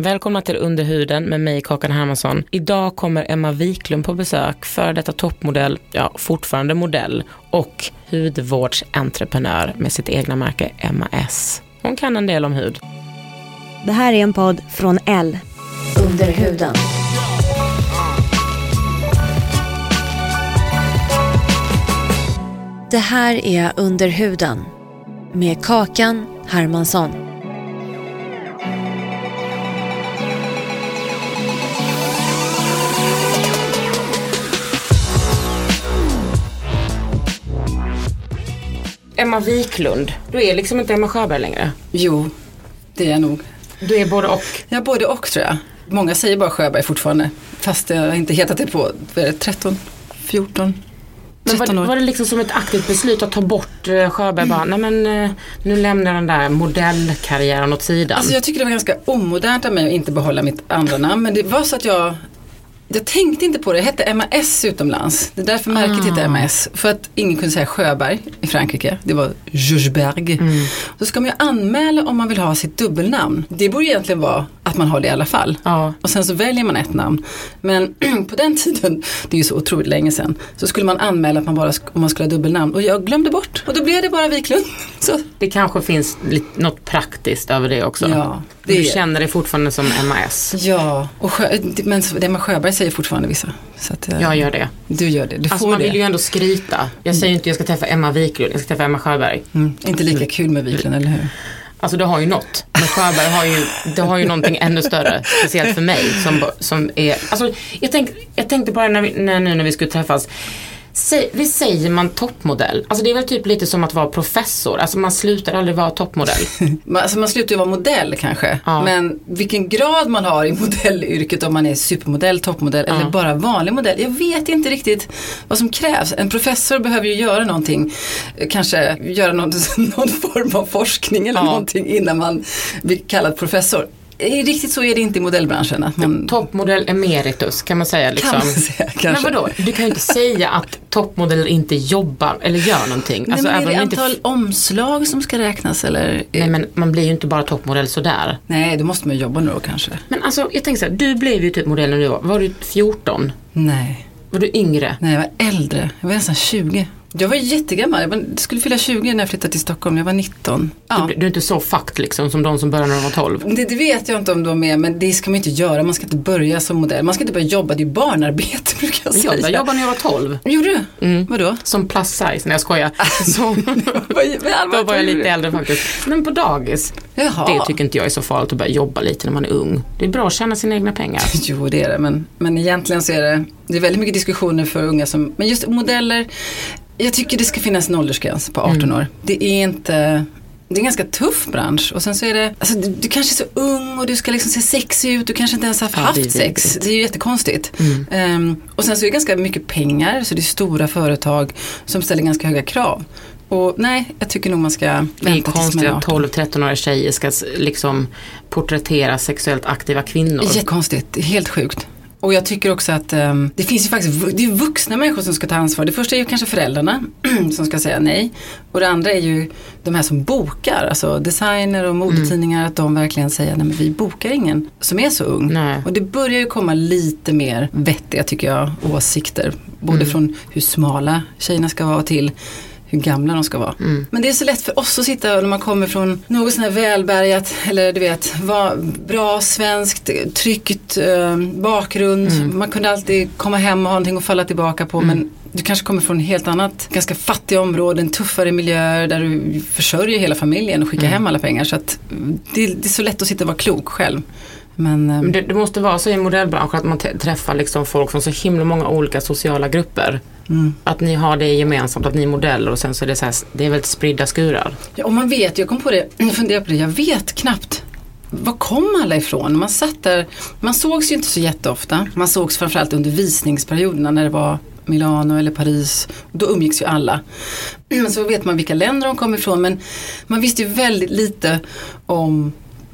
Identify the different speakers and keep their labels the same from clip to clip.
Speaker 1: Välkomna till Underhuden med mig Kakan Hermansson. Idag kommer Emma Wiklund på besök, före detta toppmodell, ja fortfarande modell och hudvårdsentreprenör med sitt egna märke Emma S. Hon kan en del om hud.
Speaker 2: Det här är en podd från L. Under huden. Det här är Under huden med Kakan Hermansson.
Speaker 1: Emma Wiklund, du är liksom inte Emma Sjöberg längre.
Speaker 3: Jo, det är jag nog.
Speaker 1: Du är både och.
Speaker 3: Ja, både och tror jag. Många säger bara Sjöberg fortfarande. Fast jag har inte hetat det på det, 13, 14,
Speaker 1: Men var,
Speaker 3: 13
Speaker 1: det-
Speaker 3: år.
Speaker 1: var det liksom som ett aktivt beslut att ta bort eh, Sjöberg? Bara, nej men eh, nu lämnar den där modellkarriären åt sidan.
Speaker 3: Alltså jag tycker det var ganska omodernt av mig att inte behålla mitt andra namn. Men det var så att jag jag tänkte inte på det, det hette MAS utomlands. Det är därför märket heter MAS. För att ingen kunde säga Sjöberg i Frankrike. Det var Georgesberg. Så ska man ju anmäla om man vill ha sitt dubbelnamn. Det borde egentligen vara att man har det i alla fall.
Speaker 1: Ja.
Speaker 3: Och sen så väljer man ett namn. Men på den tiden, det är ju så otroligt länge sedan, så skulle man anmäla att man bara, om man skulle ha dubbelnamn. Och jag glömde bort. Och då blev det bara Wiklund. Så
Speaker 1: Det kanske finns lite, något praktiskt över det också.
Speaker 3: Ja, det
Speaker 1: du känner dig fortfarande som MAS.
Speaker 3: Ja, och sjö, men det med Sjöberg säger fortfarande vissa. Så att, eh,
Speaker 1: Jag gör det.
Speaker 3: Du gör det, du
Speaker 1: Alltså
Speaker 3: får
Speaker 1: man
Speaker 3: det.
Speaker 1: vill ju ändå skryta. Jag säger ju inte jag ska träffa Emma Wiklund, jag ska träffa Emma Sjöberg.
Speaker 3: mm, inte lika kul med Wiklund, eller hur?
Speaker 1: Alltså det har ju något. Men Sjöberg har ju, det har ju någonting ännu större. Speciellt för mig som, som är, alltså jag, tänk, jag tänkte på det när vi, när, nu när vi skulle träffas. Säg, vi säger man toppmodell. Alltså det är väl typ lite som att vara professor. Alltså man slutar aldrig vara toppmodell.
Speaker 3: Alltså man slutar ju vara modell kanske.
Speaker 1: Ja.
Speaker 3: Men vilken grad man har i modellyrket, om man är supermodell, toppmodell
Speaker 1: Ja.
Speaker 3: eller bara vanlig modell. Jag vet inte riktigt vad som krävs. En professor behöver ju göra någonting. Kanske göra någon, någon form av forskning eller
Speaker 1: Ja.
Speaker 3: någonting innan man blir kallad professor. Riktigt så är det inte i modellbranschen. Att man,
Speaker 1: Toppmodell emeritus kan man säga. Liksom.
Speaker 3: Kan man säga, kanske.
Speaker 1: Men vadå, du kan ju inte säga att toppmodeller inte jobbar eller gör någonting.
Speaker 3: Nej,
Speaker 1: Alltså,
Speaker 3: men är det
Speaker 1: om inte
Speaker 3: antal omslag som ska räknas eller?
Speaker 1: Nej men man blir ju inte bara toppmodell sådär.
Speaker 3: Nej, då måste man jobba nu då kanske.
Speaker 1: Men alltså jag tänker så här, du blev ju typ modell när du var, var du 14?
Speaker 3: Nej.
Speaker 1: Var du yngre?
Speaker 3: Nej, jag var äldre. Jag var nästan 20. Jag var jättegammal. Jag skulle fylla 20 när jag flyttade till Stockholm. Jag var 19. Ja.
Speaker 1: Du, du är inte så fucked liksom som de som började när de var 12.
Speaker 3: Det, det vet jag inte om de är, men det ska man inte göra. Man ska inte börja som modell. Man ska inte börja jobba. Det är barnarbete brukar jag säga.
Speaker 1: Jag jobbade när jag var 12.
Speaker 3: Gjorde du?
Speaker 1: Mm.
Speaker 3: Vadå?
Speaker 1: Som plus size, när jag skojar.
Speaker 3: Vad-
Speaker 1: då var jag lite äldre faktiskt. Men på dagis.
Speaker 3: Jaha.
Speaker 1: Det tycker inte jag är så farligt att börja jobba lite när man är ung. Det är bra att tjäna sina egna pengar.
Speaker 3: Jo, det är det. Men, men egentligen så är det, det är väldigt mycket diskussioner för unga som, men just modeller, jag tycker det ska finnas en åldersgräns på 18 år. Det är inte, det är en ganska tuff bransch och sen så är det, alltså du, du kanske är så ung och du ska liksom se sexig ut, du kanske inte ens har
Speaker 1: Ja, det är
Speaker 3: haft sex. Det är ju jättekonstigt. Ehm, och sen så är det ganska mycket pengar, så det är stora företag som ställer ganska höga krav. Och nej, jag tycker nog man ska vänta
Speaker 1: Det är
Speaker 3: tills man
Speaker 1: konstigt
Speaker 3: är
Speaker 1: att
Speaker 3: 18.
Speaker 1: 12-13-åriga tjejer ska liksom porträttera sexuellt aktiva kvinnor.
Speaker 3: Jättekonstigt, det är helt sjukt. Och jag tycker också att ehm, det finns ju faktiskt det är vuxna människor som ska ta ansvar. Det första är ju kanske föräldrarna som ska säga nej. Och det andra är ju de här som bokar, alltså designer och modetidningar, att de verkligen säger nej men vi bokar ingen som är så ung.
Speaker 1: Nej.
Speaker 3: Och det börjar ju komma lite mer vettiga tycker jag åsikter. Både från hur smala tjejerna ska vara till hur gamla de ska vara.
Speaker 1: Mm.
Speaker 3: Men det är så lätt för oss att sitta när man kommer från något sånt här välbärgat eller du vet, bra svenskt, tryggt eh, bakgrund.
Speaker 1: Mm.
Speaker 3: Man kunde alltid komma hem och ha någonting att falla tillbaka på. Men du kanske kommer från helt annat, ganska fattiga områden, tuffare miljöer där du försörjer hela familjen och skickar
Speaker 1: Mm.
Speaker 3: hem alla pengar. Så att det, det är så lätt att sitta och vara klok själv. Men, eh,
Speaker 1: Men Det, det måste vara så i modellbranschen att man träffar liksom folk från så himla många olika sociala grupper.
Speaker 3: Mm.
Speaker 1: Att ni har det gemensamt, att ni är modeller och sen så är det så här, det är väldigt spridda skurar.
Speaker 3: Ja, och man vet, jag kom på det, jag funderade på det, jag vet knappt var kom alla ifrån? Man satt där, man sågs ju inte så jätteofta. Man sågs framförallt under visningsperioderna när det var Milano eller Paris. Då umgicks ju alla. Men så vet man vilka länder de kom ifrån men man visste ju väldigt lite om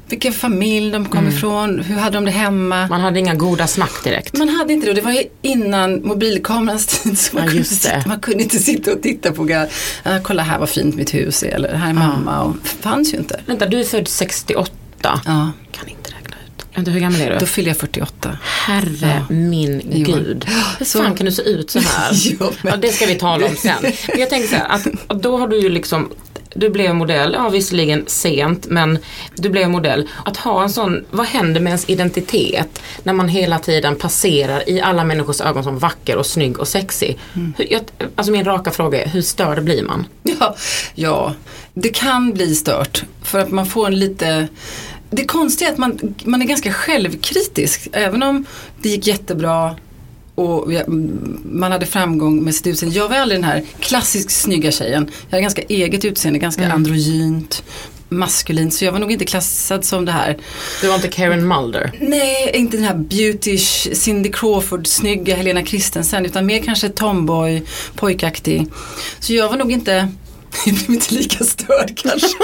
Speaker 3: vilken familj de kom ifrån, hur hade de det hemma.
Speaker 1: Man hade inga goda snack direkt.
Speaker 3: Man hade inte det det var ju innan mobilkamerans tid. Så man,
Speaker 1: Ja,
Speaker 3: kunde sitta, man kunde inte sitta och titta på, ah, kolla här vad fint mitt hus är eller här är mamma. Och, fanns ju inte.
Speaker 1: Vänta, du är född 68.
Speaker 3: Ja,
Speaker 1: Kan inte räkna ut. Vänta, hur gammal är du?
Speaker 3: då fyller jag 48.
Speaker 1: Herre min
Speaker 3: Jo.
Speaker 1: gud. Hur
Speaker 3: Så-
Speaker 1: fan kan du se ut så här?
Speaker 3: Ja, men-
Speaker 1: ja, det ska vi tala om sen. Men jag tänker så här, att då har du ju liksom du blev modell, ja visserligen sent men du blev modell. Att ha en sån, vad händer med ens identitet när man hela tiden passerar i alla människors ögon som vacker och snygg och sexig?
Speaker 3: Mm.
Speaker 1: Hur, jag, alltså min raka fråga är, hur störd blir man?
Speaker 3: Ja, ja, det kan bli stört för att man får en lite det konstiga är att man, man är ganska självkritisk. Även om det gick jättebra och man hade framgång med sitt utseende. Jag var aldrig den här klassiskt snygga tjejen. Jag hade ganska eget utseende, ganska androgynt, maskulint. Så jag var nog inte klassad som det här.
Speaker 1: Du var inte Karen Mulder?
Speaker 3: Nej, inte den här beauty Cindy Crawford, snygga Helena Christensen utan mer kanske tomboy, pojkaktig. Så jag var nog inte jag blev inte lika störd kanske.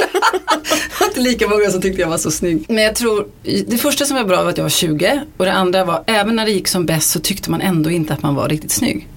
Speaker 3: var inte lika många som tyckte jag var så snygg. Men jag tror, det första som var bra var att jag var 20 och det andra var, även när det gick som bäst så tyckte man ändå inte att man var riktigt snygg.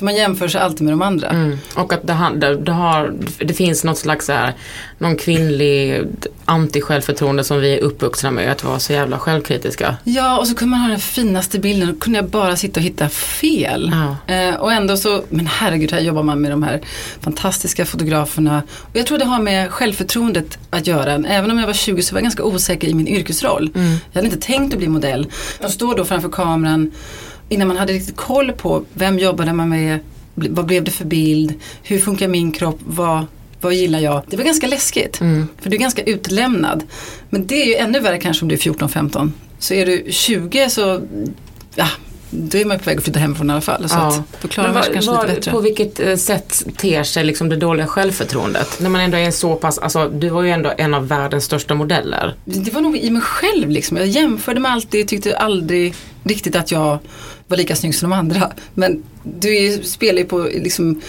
Speaker 3: För man jämför sig alltid med de andra.
Speaker 1: Mm. Och att det, det, det, har, det finns något slags så här, någon kvinnlig anti-självförtroende som vi är uppvuxna med, att vara så jävla självkritiska.
Speaker 3: Ja, och så kunde man ha den finaste bilden och kunde jag bara sitta och hitta fel.
Speaker 1: Ja.
Speaker 3: Eh, och ändå så, men herregud, här jobbar man med de här fantastiska fotograferna. Och jag tror det har med självförtroendet att göra. Även om jag var 20 så var jag ganska osäker i min yrkesroll. Jag hade inte tänkt att bli modell. Jag står då framför kameran innan man hade riktigt koll på vem jobbade man med, vad blev det för bild, hur funkar min kropp, vad, vad gillar jag? Det var ganska läskigt. För du är ganska utlämnad. Men det är ju ännu värre kanske om du är 14-15. Så är du 20 så, ja, då är man på väg att flytta hemifrån i alla fall. Så att då klarar man sig kanske
Speaker 1: vad-
Speaker 3: lite bättre.
Speaker 1: På vilket eh, sätt ter sig liksom det dåliga självförtroendet? När man ändå är så pass, alltså du var ju ändå en av världens största modeller.
Speaker 3: Det var nog i mig själv liksom. Jag jämförde mig alltid, tyckte aldrig riktigt att jag var lika snygg som de andra. Men du är, spelar ju på liksom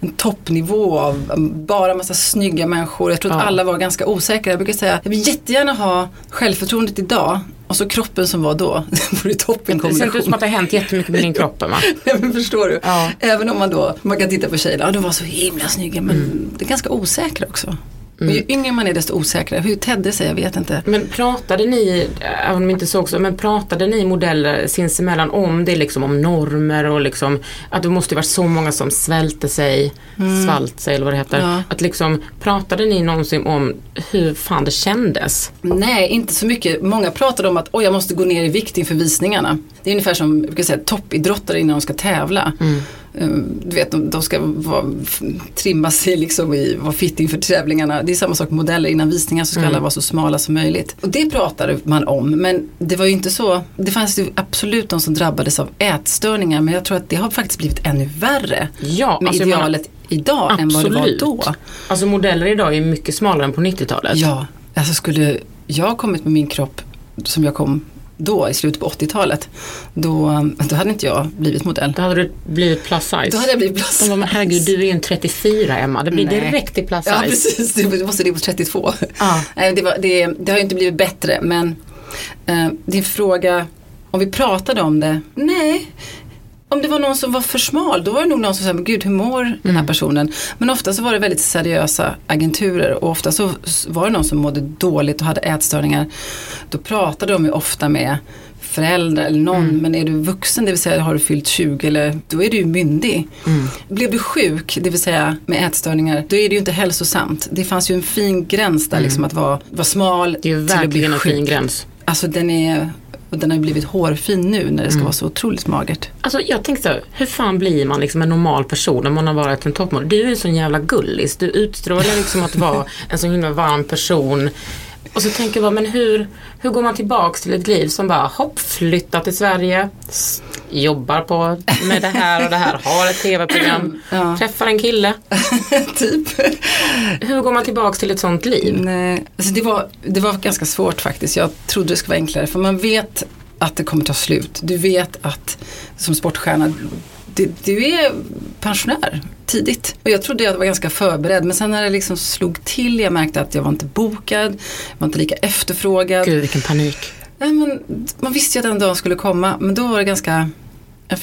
Speaker 3: en toppnivå av bara massa snygga människor. Jag tror att
Speaker 1: Ja.
Speaker 3: alla var ganska osäkra. Jag brukar säga, jag vill jättegärna ha självförtroendet idag och så kroppen som var då. Det vore toppen
Speaker 1: Det ser ut som att det har hänt jättemycket med din kropp Emma.
Speaker 3: Nej, men förstår du?
Speaker 1: Ja.
Speaker 3: Även om man då, man kan titta på tjejerna, ja, de var så himla snygga men
Speaker 1: Mm.
Speaker 3: det är ganska osäkra också. Och ju yngre man är desto osäkrare. Hur tedde sig, jag vet inte.
Speaker 1: Men pratade ni, även om inte så, men pratade ni modeller sinsemellan om det liksom om normer och liksom att det måste varit så många som svälte sig, svalt sig eller vad det heter.
Speaker 3: Ja.
Speaker 1: Att liksom, pratade ni någonsin om hur fan det kändes?
Speaker 3: Nej, inte så mycket. Många pratade om att oj, jag måste gå ner i vikt inför visningarna. Det är ungefär som jag brukar säga, toppidrottare innan de ska tävla. Eh, Du vet, de, de ska vara, trimma sig liksom i, vara fit inför tävlingarna. Det är samma sak med modeller. Innan visningar så ska alla vara så smala som möjligt. Och det pratade man om. Men det var ju inte så. Det fanns ju absolut de som drabbades av ätstörningar. Men jag tror att det har faktiskt blivit ännu värre.
Speaker 1: Ja,
Speaker 3: med
Speaker 1: alltså jag menar-
Speaker 3: idealet idag än vad det var
Speaker 1: Absolut.
Speaker 3: då.
Speaker 1: Alltså modeller idag är mycket smalare än på 90-talet.
Speaker 3: Ja, alltså skulle jag kommit med min kropp som jag kom då i slutet på 80-talet, då, då hade inte jag blivit modell.
Speaker 1: Då hade du blivit plus size.
Speaker 3: Då hade jag blivit plus
Speaker 1: De bara, herregud du är ju en 34 Emma, det blir
Speaker 3: Nej.
Speaker 1: direkt till plus size.
Speaker 3: Ja precis, du måste ligga på 32.
Speaker 1: Ja.
Speaker 3: Nej, det, var, det, det har ju inte blivit bättre men eh, din fråga, om vi pratade om det? Nej. Om det var någon som var för smal, då var det nog någon som sa, men gud hur mår den
Speaker 1: Mm.
Speaker 3: här personen? Men ofta så var det väldigt seriösa agenturer och ofta så var det någon som mådde dåligt och hade ätstörningar. Då pratade de ju ofta med föräldrar eller någon,
Speaker 1: Mm.
Speaker 3: men är du vuxen, det vill säga har du fyllt 20 eller då är du ju myndig.
Speaker 1: Mm.
Speaker 3: Blev du sjuk, det vill säga med ätstörningar, då är det ju inte hälsosamt. Det fanns ju en fin gräns där liksom att vara, vara smal
Speaker 1: Mm. Det är ju
Speaker 3: till att bli
Speaker 1: verkligen en fin gräns.
Speaker 3: Alltså den är, och den har ju blivit hårfin nu när det ska
Speaker 1: Mm.
Speaker 3: vara så otroligt magert.
Speaker 1: Alltså jag tänkte så hur fan blir man liksom en normal person om man har varit en toppmodell? Du är en sån jävla gullis. Du utstrålar liksom att vara en sån himla varm person. Och så tänker jag, bara, men hur, hur går man tillbaks till ett liv som bara hopp, flyttar till Sverige, jobbar på med det här och det här, har ett tv-program,
Speaker 3: Ja.
Speaker 1: träffar en kille.
Speaker 3: typ.
Speaker 1: Hur går man tillbaks till ett sånt liv?
Speaker 3: Nej, alltså det, var, det var ganska svårt faktiskt. Jag trodde det skulle vara enklare för man vet att det kommer ta slut. Du vet att som sportstjärna, du, du är pensionär tidigt. Och jag trodde jag var ganska förberedd men sen när det liksom slog till, jag märkte att jag var inte bokad, jag var inte lika efterfrågad.
Speaker 1: Gud vilken panik.
Speaker 3: Nej, men man visste ju att den dagen skulle komma men då var det ganska,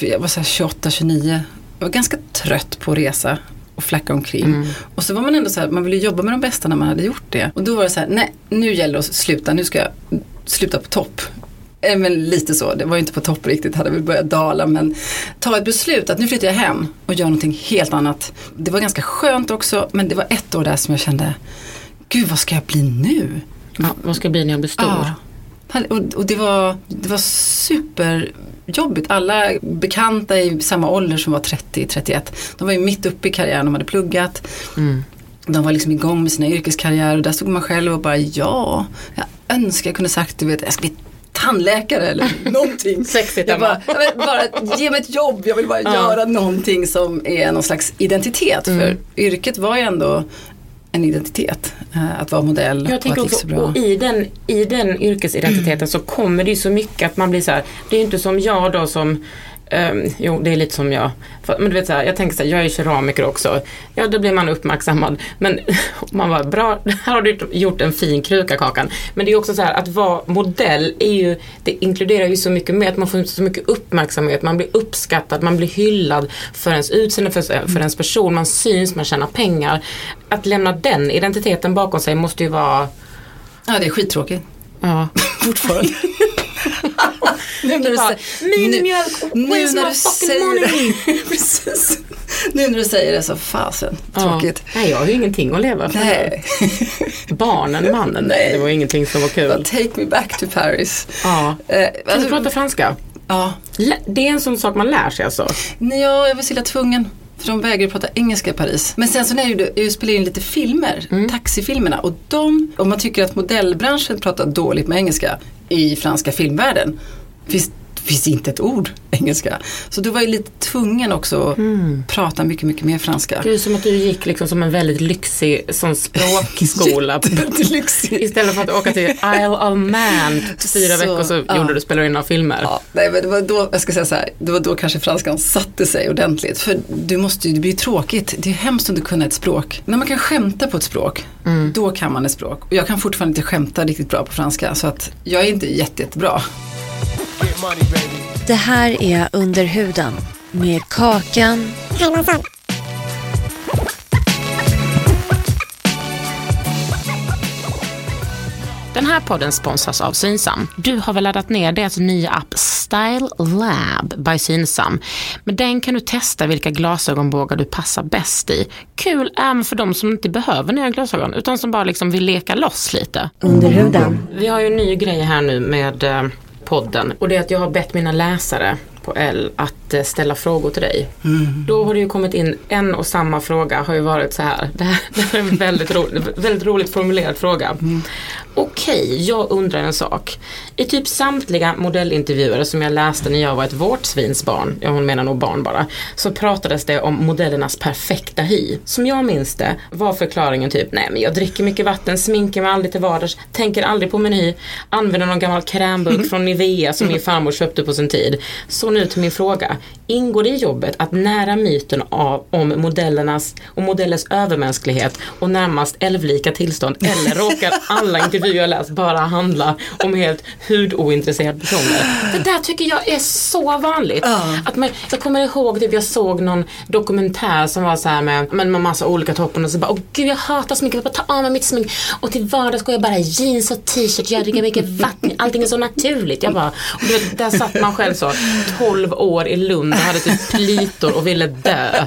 Speaker 3: jag var så här 28, 29, jag var ganska trött på att resa och flacka omkring.
Speaker 1: Mm.
Speaker 3: Och så var man ändå så här, man ville jobba med de bästa när man hade gjort det. Och då var det så här, nej nu gäller det att sluta, nu ska jag sluta på topp. Eh, Men lite så, det var ju inte på topp riktigt, hade väl börjat dala men ta ett beslut att nu flyttar jag hem och gör någonting helt annat. Det var ganska skönt också men det var ett år där som jag kände, gud vad ska jag bli nu?
Speaker 1: Ja, vad ska jag bli när jag blir stor?
Speaker 3: Ja. Och, och det, var, det var superjobbigt. Alla bekanta i samma ålder som var 30-31, de var ju mitt uppe i karriären, de hade pluggat.
Speaker 1: Mm.
Speaker 3: De var liksom igång med sina yrkeskarriärer och där stod man själv och bara ja, jag önskar jag kunde sagt du vet, jag ska bli tandläkare eller någonting.
Speaker 1: Sexigt,
Speaker 3: jag bara, jag vill bara, ge mig ett jobb, jag vill bara
Speaker 1: Ja.
Speaker 3: göra någonting som är någon slags identitet.
Speaker 1: Mm.
Speaker 3: För yrket var ju ändå en identitet, eh, att vara modell
Speaker 1: Jag
Speaker 3: att
Speaker 1: tänker också, och i den, i den yrkesidentiteten så kommer det ju så mycket att man blir så här, det är ju inte som jag då som ehm, jo, det är lite som jag. Men du vet så här, jag tänker så här, jag är keramiker också. Ja, då blir man uppmärksammad. Men man var bra, här har du gjort en fin kruka Kakan. Men det är också så här, att vara modell är ju, det inkluderar ju så mycket mer, att man får så mycket uppmärksamhet, man blir uppskattad, man blir hyllad för ens utseende, för, för ens person, man syns, man tjänar pengar. Att lämna den identiteten bakom sig måste ju vara
Speaker 3: Ja, det är skittråkigt.
Speaker 1: Ja.
Speaker 3: Fortfarande. nu när du säger-
Speaker 1: Minimjölk, where's my fucking money?
Speaker 3: Precis. Nu när du säger det så fasen, tråkigt.
Speaker 1: Ja. Nej, jag har ju ingenting att leva för.
Speaker 3: Nej,
Speaker 1: Barnen, mannen, nej. Det var ingenting som var
Speaker 3: but
Speaker 1: kul.
Speaker 3: take me back to Paris.
Speaker 1: Ja.
Speaker 3: Eh,
Speaker 1: Kan du
Speaker 3: alltså,
Speaker 1: prata franska?
Speaker 3: ja.
Speaker 1: Det är en sån sak man lär sig alltså.
Speaker 3: Nej, ja, jag var så illa tvungen. För de vägrar prata engelska i Paris. Men sen så när jag, jag spelade in lite filmer,
Speaker 1: Mm.
Speaker 3: taxifilmerna. Och de, om man tycker att modellbranschen pratar dåligt med engelska i franska filmvärlden. Finns, finns inte ett ord engelska. Så då var jag lite tvungen också att prata mycket, mycket mer franska.
Speaker 1: Det är som att du gick liksom som en väldigt lyxig sån språkskola. Istället för att åka till Isle of Man fyra
Speaker 3: Så,
Speaker 1: veckor så
Speaker 3: ja.
Speaker 1: gjorde du spelade in några filmer.
Speaker 3: Ja, nej, men det var då, jag ska säga så här, det var då kanske franskan satte sig ordentligt. För du måste ju, det blir ju tråkigt. Det är hemskt om du kunna ett språk. När man kan skämta på ett språk, då kan man ett språk. Och jag kan fortfarande inte skämta riktigt bra på franska. Så att jag är inte jätte, jättebra.
Speaker 2: Det här är Under huden med Kakan
Speaker 1: Den här podden sponsras av Synsam. Du har väl laddat ner deras nya app Style Lab by Synsam. Med den kan du testa vilka glasögonbågar du passar bäst i. Kul även för de som inte behöver nya glasögon utan som bara liksom vill leka loss lite.
Speaker 2: under huden.
Speaker 1: Vi har ju en ny grej här nu med eh, podden. Och det är att jag har bett mina läsare på L att eh, ställa frågor till dig. Då har det ju kommit in en och samma fråga har ju varit så här. Det här, det här är en väldigt, ro, väldigt roligt formulerad fråga. Okej, jag undrar en sak. I typ samtliga modellintervjuer som jag läste när jag var ett vårtsvinsbarn, ja hon menar nog barn bara, så pratades det om modellernas perfekta hy. Som jag minns det var förklaringen typ, nej men jag dricker mycket vatten, sminkar mig aldrig till vardags, tänker aldrig på min hy, använder någon gammal krämburk från Nivea som min farmor köpte på sin tid. Så nu till min fråga. Ingår det i jobbet att nära myten av, om modellernas och modellers övermänsklighet och närmast älvlika tillstånd eller råkar alla intervjuer jag läst bara handla om helt hudointresserade personer? Det där tycker jag är så vanligt. Att man, jag kommer ihåg typ jag såg någon dokumentär som var så här med, med, med massa olika toppen och så bara åh gud jag hatar smink, jag bara ta av mig mitt smink och till vardags går jag bara jeans och t-shirt, jag dricker mycket vatten, allting är så naturligt. Jag bara, och där satt man själv så 12 år i Lund och hade typ plitor och ville dö.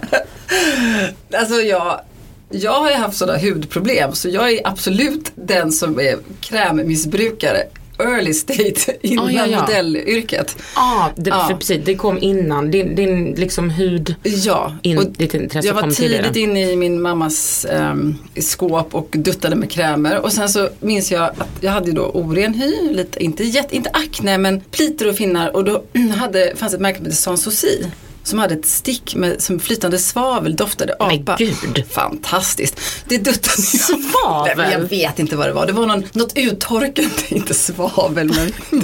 Speaker 3: Alltså jag, jag har ju haft sådana hudproblem så jag är absolut den som är krämmissbrukare early state innan
Speaker 1: Ah, ja, ja.
Speaker 3: modellyrket.
Speaker 1: Ja, det,
Speaker 3: Ja.
Speaker 1: Precis, det kom innan. Din, din liksom hud,
Speaker 3: Ja,
Speaker 1: in,
Speaker 3: och
Speaker 1: ditt intresse
Speaker 3: jag var
Speaker 1: kom
Speaker 3: tidigt
Speaker 1: tidigare.
Speaker 3: inne i min mammas ehm, skåp och duttade med krämer. Och sen så minns jag att jag hade då oren hy, lite, inte, inte akne men plitor och finnar. Och då hade, fanns ett märke som hette Sans Souci. Som hade ett stick med som flytande svavel, doftade
Speaker 1: Men
Speaker 3: apa.
Speaker 1: gud.
Speaker 3: Fantastiskt. Det duttade
Speaker 1: Svavel?
Speaker 3: Men Jag vet inte vad det var. Det var någon, något uttorkande, inte svavel men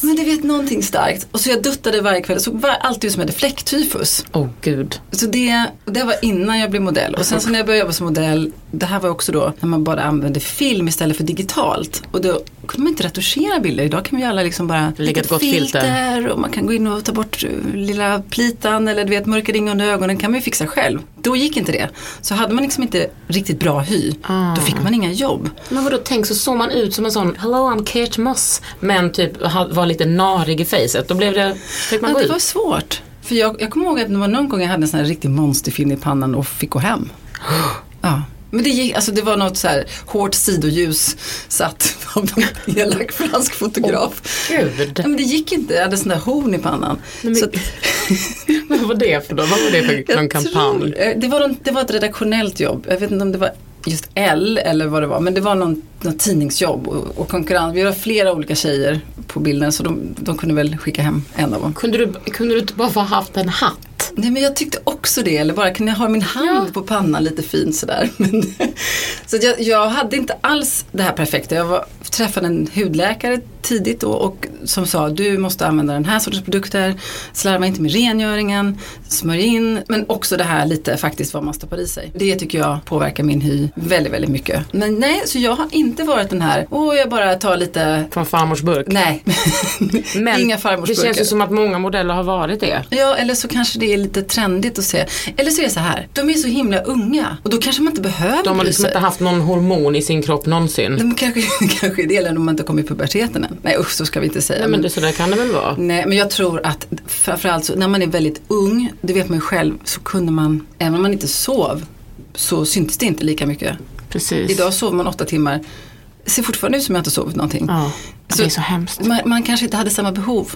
Speaker 3: Men du vet någonting starkt. Och så jag duttade varje kväll. Så var alltid ut som jag hade fläcktyfus.
Speaker 1: Åh gud.
Speaker 3: Så det, det var innan jag blev modell. Och sen så när jag började jobba som modell, det här var också då när man bara använde film istället för digitalt. Och då kunde man inte retuschera bilder. Idag kan vi alla liksom bara
Speaker 1: Lägga ett gott filter.
Speaker 3: och man kan gå in och ta bort uh, lilla plitan eller du vet mörka ringar under ögonen kan man ju fixa själv. Då gick inte det. Så hade man liksom inte riktigt bra hy,
Speaker 1: Ah.
Speaker 3: då fick man inga jobb.
Speaker 1: Men vadå, tänk så såg man ut som en sån Hello I'm Kate Moss. Men typ var lite narig i facet. Då blev det, fick man
Speaker 3: Ja,
Speaker 1: gå
Speaker 3: det
Speaker 1: ut.
Speaker 3: var svårt. För jag, jag kommer ihåg att det var någon gång jag hade en sån här riktig monsterfilm i pannan och fick gå hem. Ja. Men det gick, alltså det var något så här hårt sidoljus satt av någon elak fransk fotograf.
Speaker 1: Gud.
Speaker 3: Ja, men det gick inte, jag hade sån där horn i pannan.
Speaker 1: men-
Speaker 3: Så att,
Speaker 1: Vad var det för då? Vad var det för någon kampanj?
Speaker 3: tror- det, var någon, det var ett redaktionellt jobb. Jag vet inte om det var just L eller vad det var. Men det var någon, någon tidningsjobb och, och konkurrens. Vi var flera olika tjejer på bilden så de, de kunde väl skicka hem en av dem.
Speaker 1: Kunde du, kunde du inte bara ha haft en hatt?
Speaker 3: Nej men jag tyckte också det, eller bara kunde jag ha min hand på pannan lite fint sådär. Men, så jag, jag hade inte alls det här perfekta. Jag var, träffade en hudläkare tidigt då, och som sa du måste använda den här sortens produkter, slarva inte med rengöringen, smörj in, men också det här lite faktiskt vad man stoppar i sig. Det tycker jag påverkar min hy väldigt, väldigt mycket. Men nej, så jag har inte varit den här, åh jag bara tar lite,
Speaker 1: Från farmors burk?
Speaker 3: nej,
Speaker 1: Men
Speaker 3: inga
Speaker 1: det
Speaker 3: farmorsburkar.
Speaker 1: känns ju som att många modeller har varit det.
Speaker 3: Ja, eller så kanske det är lite trendigt att se. Eller så är det så här, de är så himla unga och då kanske man inte behöver
Speaker 1: De har liksom inte haft någon hormon i sin kropp någonsin.
Speaker 3: De kanske, kanske är det, eller om man inte kommit i puberteten än. Nej usch, så ska vi inte säga.
Speaker 1: Nej men det, så där kan det väl vara?
Speaker 3: Nej, men jag tror att framförallt så, när man är väldigt ung, det vet man ju själv, så kunde man, även om man inte sov, så syntes det inte lika mycket.
Speaker 1: Precis.
Speaker 3: Idag sover man åtta timmar, det ser fortfarande ut som jag inte sovit någonting.
Speaker 1: Ja, det
Speaker 3: Så-
Speaker 1: är så hemskt.
Speaker 3: Man, man kanske inte hade samma behov.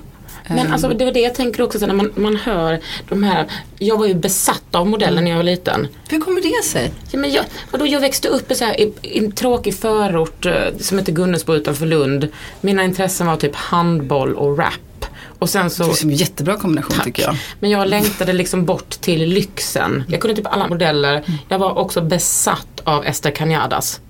Speaker 1: Men
Speaker 3: Ehm,
Speaker 1: alltså det var det jag tänker också så när man, man hör de här, jag var ju besatt av modellen när jag var liten.
Speaker 3: Hur kommer det sig?
Speaker 1: Ja, men jag, vadå, jag växte upp i, så här, i, i en tråkig förort eh, som heter Gunnesbo utanför Lund. Mina intressen var typ handboll och rap. Och sen så
Speaker 3: Det är en jättebra kombination
Speaker 1: Tack.
Speaker 3: tycker jag.
Speaker 1: Men jag längtade liksom bort till lyxen. Jag kunde typ alla modeller. Jag var också besatt av Esther Cañadas.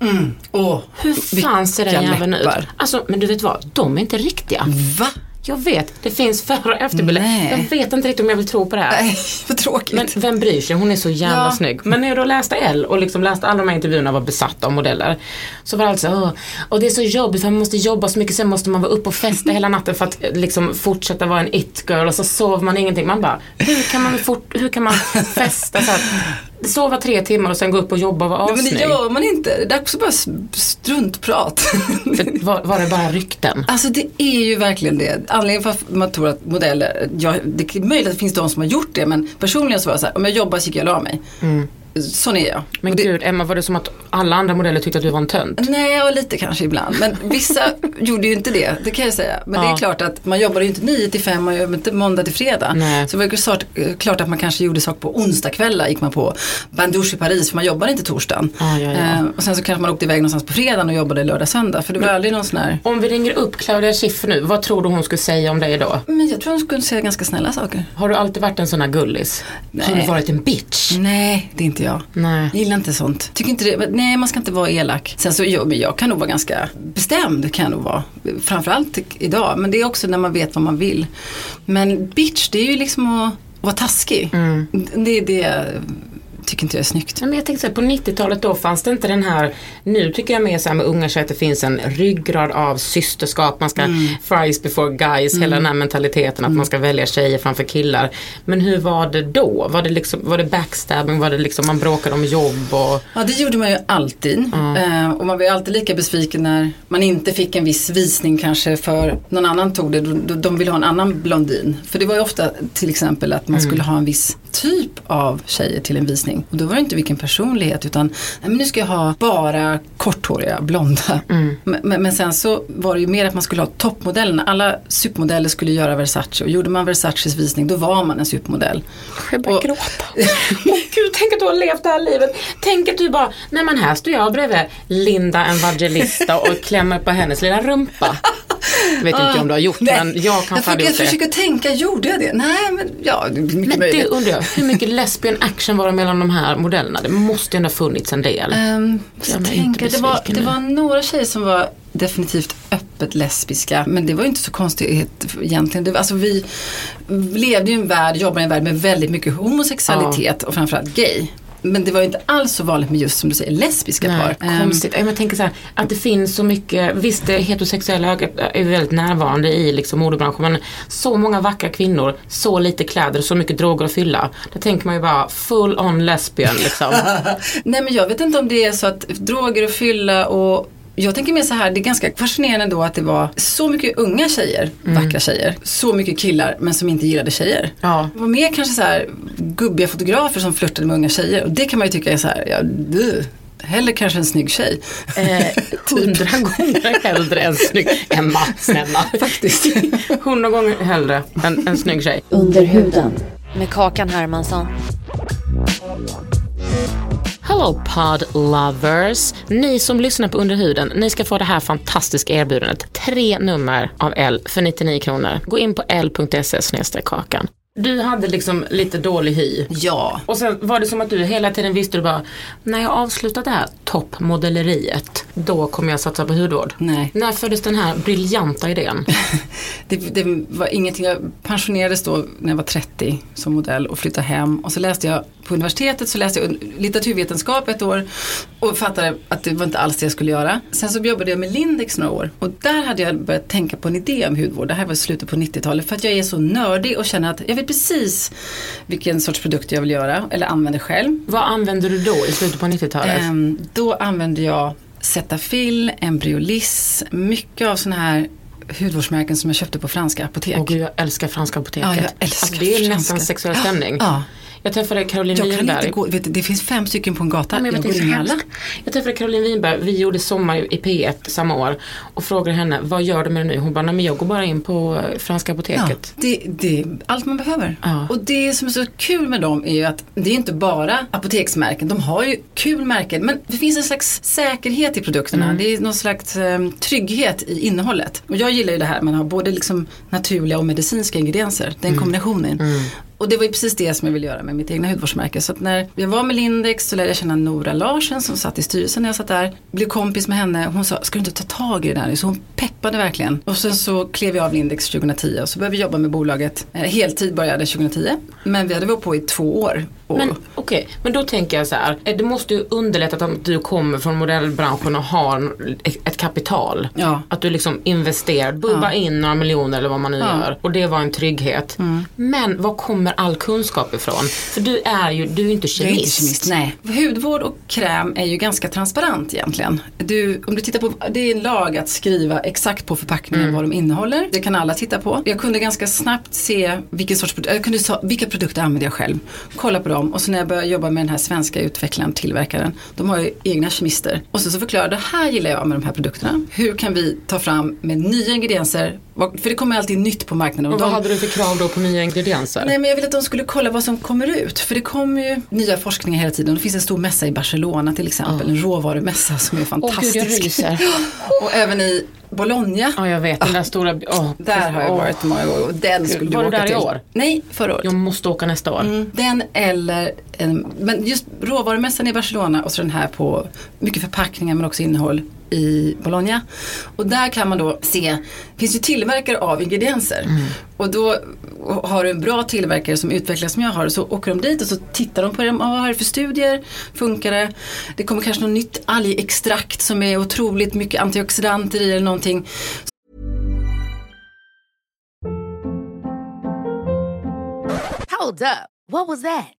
Speaker 3: Åh,
Speaker 1: Hur fan ser den jäveln ut? Alltså, men du vet vad? De är inte riktiga.
Speaker 3: Va?
Speaker 1: Jag vet, det finns före och efterbilder.
Speaker 3: Nej.
Speaker 1: Jag vet inte riktigt om jag vill tro på det här.
Speaker 3: Nej, vad tråkigt.
Speaker 1: Men vem bryr sig? Hon är så jävla
Speaker 3: Ja.
Speaker 1: snygg. Men när jag då läste L och liksom läste alla de här intervjuerna och var besatt av modeller. Så var det alltså, och det är så jobbigt för man måste jobba så mycket, sen måste man vara uppe och festa hela natten för att eh, liksom fortsätta vara en it-girl och så sover man ingenting. Man bara, hur kan man, fort, hur kan man festa så att sova tre timmar och sen gå upp och jobba och vara
Speaker 3: Nej, men det gör man inte. Det är också bara s- struntprat.
Speaker 1: För Var, var det bara rykten?
Speaker 3: Alltså det är ju verkligen det. Anledningen för att man tror att modeller, ja, det är möjligt att det finns de som har gjort det men personligen så var det så här, om jag jobbar så gick jag och la mig. Sån är jag.
Speaker 1: Men
Speaker 3: det,
Speaker 1: gud, Emma, var det som att alla andra modeller tyckte att du var en tönt?
Speaker 3: Nej, och lite kanske ibland. Men vissa gjorde ju inte det, det kan jag säga. Men det
Speaker 1: Ja.
Speaker 3: är klart att man jobbar ju inte 9 till 5, man jobbar inte måndag till fredag.
Speaker 1: Nej.
Speaker 3: Så det var ju klart, klart att man kanske gjorde saker på onsdagskvällar, gick man på Bandouche i Paris, för man jobbar inte torsdagen.
Speaker 1: Ja, ja, ja.
Speaker 3: Eh, och sen så kanske man åkte iväg någonstans på fredagen och jobbade lördag, söndag. För det var aldrig någon sån här
Speaker 1: Om vi ringer upp Claudia Schiffer nu, vad tror du hon skulle säga om dig då?
Speaker 3: Men jag tror hon skulle säga ganska snälla saker.
Speaker 1: Har du alltid varit en sån här gullis? Har
Speaker 3: Nej.
Speaker 1: du varit en bitch?
Speaker 3: Nej, det är inte jag.
Speaker 1: Nej.
Speaker 3: Jag gillar inte sånt. Tycker inte det, nej man ska inte vara elak. Sen så, jag, men jag kan nog vara ganska bestämd kan jag nog vara. Framförallt idag, men det är också när man vet vad man vill. Men bitch, det är ju liksom att vara taskig. Det är det tycker inte jag är snyggt.
Speaker 1: Men jag tänkte så här, på 90-talet då fanns det inte den här, nu tycker jag mer så här med unga tjejer att det finns en ryggrad av systerskap, man ska fries before guys, hela den här mentaliteten att man ska välja tjejer framför killar. Men hur var det då? Var det, liksom, var det backstabbing, var det liksom man bråkade om jobb och
Speaker 3: Ja det gjorde man ju alltid. Eh, och man var ju alltid lika besviken när man inte fick en viss visning kanske för någon annan tog det. De ville ha en annan blondin. För det var ju ofta till exempel att man skulle ha en viss typ av tjejer till en visning. Och då var det inte vilken personlighet utan nej, men nu ska jag ha bara korthåriga blonda. Men, men, men sen så var det ju mer att man skulle ha toppmodellerna. Alla supermodeller skulle göra Versace och gjorde man Versaces visning då var man en supermodell.
Speaker 1: Jag börjar
Speaker 3: Och-
Speaker 1: gråta. Men gud, tänk att du har levt det här livet. Tänk att du bara, nej men här står jag bredvid Linda Evangelista och klämmer på hennes lilla rumpa. Vet inte om du har gjort
Speaker 3: Nej.
Speaker 1: men jag kan
Speaker 3: jag,
Speaker 1: fan
Speaker 3: jag
Speaker 1: gjort det.
Speaker 3: försöker tänka, gjorde jag det? Nej men ja, det är mycket
Speaker 1: Men det undrar jag, hur mycket lesbian action var det mellan de här modellerna? Det måste ju ändå ha funnits en del.
Speaker 3: Um,
Speaker 1: Jag
Speaker 3: jag tänker, det, var, det var några tjejer som var definitivt öppet lesbiska. Men det var ju inte så konstigt egentligen. Det, alltså vi levde ju i en värld, jobbade i en värld med väldigt mycket homosexualitet och framförallt gay. Men det var ju inte alls så vanligt med just som du säger lesbiska
Speaker 1: Nej,
Speaker 3: par. Ehm,
Speaker 1: konstigt. Jag tänker så här, att det finns så mycket, visst det heterosexuella ögat är väldigt närvarande i liksom modebranschen men så många vackra kvinnor, så lite kläder, så mycket droger att fylla. Då tänker man ju bara full on lesbian liksom.
Speaker 3: Nej men jag vet inte om det är så att droger och fylla och jag tänker mer så här, det är ganska fascinerande då att det var så mycket unga tjejer, vackra tjejer, så mycket killar men som inte gillade tjejer.
Speaker 1: Ja.
Speaker 3: Det var mer kanske så här gubbiga fotografer som flörtade med unga tjejer och det kan man ju tycka är så här, ja, duh. Hellre kanske en snygg tjej.
Speaker 1: Eh, Hundra gånger hellre än snygg. Emma, snälla.
Speaker 3: Faktiskt.
Speaker 1: Hundra gånger hellre än en snygg tjej.
Speaker 2: Under huden med Kakan Hermansson.
Speaker 1: Hello pod lovers! Ni som lyssnar på Under huden, ni ska få det här fantastiska erbjudandet. Tre nummer av L för 99 kronor. Gå in på l.se kakan. Du hade liksom lite dålig hy.
Speaker 3: Ja.
Speaker 1: Och sen var det som att du hela tiden visste du bara, när jag avslutar det här toppmodelleriet, då kommer jag satsa på hudvård.
Speaker 3: Nej.
Speaker 1: När föddes den här briljanta idén?
Speaker 3: Det, det var ingenting, jag pensionerades då när jag var 30 som modell och flyttade hem och så läste jag på universitetet så läste jag litteraturvetenskap ett år och fattade att det var inte alls det jag skulle göra. Sen så jobbade jag med Lindex några år och där hade jag börjat tänka på en idé om hudvård. Det här var i slutet på 90-talet för att jag är så nördig och känner att jag vet precis vilken sorts produkt jag vill göra eller använder själv.
Speaker 1: Vad använde du då i slutet på 90-talet?
Speaker 3: Ehm, då använde jag Cetaphil, Embryoliss, mycket av sådana här hudvårdsmärken som jag köpte på franska apotek.
Speaker 1: Gud, jag älskar franska apoteket.
Speaker 3: Ja, jag älskar
Speaker 1: alltså, det är
Speaker 3: franska.
Speaker 1: nästan sexuell stämning.
Speaker 3: Ja.
Speaker 1: Jag träffade Caroline
Speaker 3: Jag kan
Speaker 1: Winberg.
Speaker 3: inte gå, vet det finns fem stycken på en gata,
Speaker 1: Ja, men
Speaker 3: jag,
Speaker 1: det
Speaker 3: går in alla.
Speaker 1: Jag träffade Caroline Winberg, vi gjorde Sommar i P1 samma år och frågade henne, vad gör du med det nu? Hon bara, nej men jag går bara in på eh, franska
Speaker 3: Ja,
Speaker 1: apoteket.
Speaker 3: det, det är allt man behöver.
Speaker 1: Ja.
Speaker 3: Och det som är så kul med dem är ju att det är inte bara apoteksmärken. De har ju kul märken men det finns en slags säkerhet i produkterna.
Speaker 1: Mm.
Speaker 3: Det är någon slags eh, trygghet i innehållet. Och jag gillar ju det här, man har både liksom naturliga och medicinska ingredienser. Den
Speaker 1: Mm.
Speaker 3: kombinationen. Och det var ju precis det som jag ville göra med mitt egna hudvårdsmärke. Så att när jag var med Lindex så lärde jag känna Nora Larsen som satt i styrelsen när jag satt där. Blev kompis med henne. Hon sa, ska du inte ta tag i det där? Så hon peppade verkligen. Och sen så klev jag av Lindex 2010 och så började vi jobba med bolaget. Eh, heltid började 2010. Men vi hade varit på i två år.
Speaker 1: Men okej, men då tänker jag så här, eh, det måste ju underlätta att du kommer från modellbranschen och har ett kapital.
Speaker 3: Ja.
Speaker 1: Att du liksom investerar, bubbar in några miljoner eller vad man nu
Speaker 3: Ja. Mm.
Speaker 1: gör. Och det var en trygghet. Men var kommer all kunskap ifrån? För du är ju, du är inte
Speaker 3: jag är inte
Speaker 1: kemist.
Speaker 3: kemist. Nej. Hudvård och kräm är ju ganska transparent egentligen. Du, om du tittar på, det är en lag att skriva exakt på förpackningen vad de innehåller. Det kan alla titta på. Jag kunde ganska snabbt se vilken sorts jag kunde sa, vilka produkter använder jag själv. Kolla på dem och så när jag började jobba med den här svenska utvecklaren, tillverkaren. De har ju egna kemister. Och så, så förklarade jag, det här gillar jag med de här produkterna. Hur kan vi ta fram med nya ingredienser? För det kommer alltid nytt på marknaden.
Speaker 1: Och
Speaker 3: de-
Speaker 1: vad hade du för krav då på nya ingredienser?
Speaker 3: Nej men jag ville att de skulle kolla vad som kommer ut. För det kommer ju nya forskningar hela tiden. Det finns en stor mässa i Barcelona till exempel. En råvarumässa som är
Speaker 1: Åh gud,
Speaker 3: fantastisk.
Speaker 1: jag ryser.
Speaker 3: och även i Bologna.
Speaker 1: Ja, jag vet. Den där stora... åh,
Speaker 3: Där har jag varit många gånger och den
Speaker 1: Gud,
Speaker 3: skulle du
Speaker 1: var du
Speaker 3: åka
Speaker 1: där i
Speaker 3: till.
Speaker 1: år?
Speaker 3: Nej, förra året.
Speaker 1: Jag måste åka nästa år.
Speaker 3: Mm, Den eller en, men just råvarumässan i Barcelona och så den här på mycket förpackningar men också innehåll i Bologna. Och där kan man då se, det finns ju tillverkare av ingredienser. Och då har du en bra tillverkare som utvecklas som jag har. Så åker de dit och så tittar de på det. Vad är det för studier? Funkar det? Det kommer kanske något nytt algextrakt som är otroligt mycket antioxidanter i eller någonting.
Speaker 4: Hold up. What was that?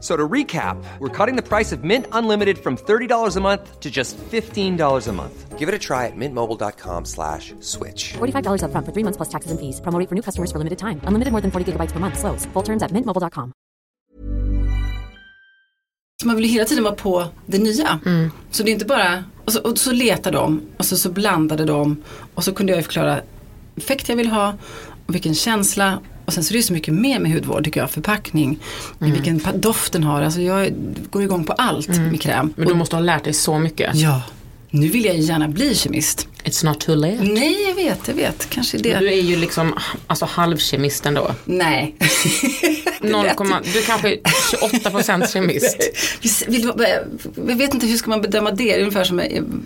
Speaker 5: F- So to recap, we're cutting the price of Mint Unlimited from $30 a month to just $15 a month. Give it a try at mintmobile.com slash switch.
Speaker 6: $45 upfront for three months plus taxes and fees. Promo rate for new customers for limited time. Unlimited more than 40 gigabytes per month. Slows. Full terms at mintmobile.com.
Speaker 3: Så man vill ju hela tiden vara på det nya. Mm. Så det är inte bara, och så, och så letar de och så, så blandade de och så kunde jag ju förklara effekt jag vill ha och vilken känsla. Och sen så är det ju så mycket mer med hudvård tycker jag, förpackning, vilken pa- doft den har. Alltså jag går igång på allt med kräm.
Speaker 1: Men du måste ha lärt dig så mycket.
Speaker 3: Ja, nu vill jag ju gärna bli kemist.
Speaker 1: It's not too late.
Speaker 3: Nej, jag vet, jag vet, kanske det.
Speaker 1: Du är ju liksom alltså halvkemist ändå.
Speaker 3: Nej.
Speaker 1: 0, du kanske är 28% kemist.
Speaker 3: Vill, jag vet inte hur ska man bedöma det, det är ungefär som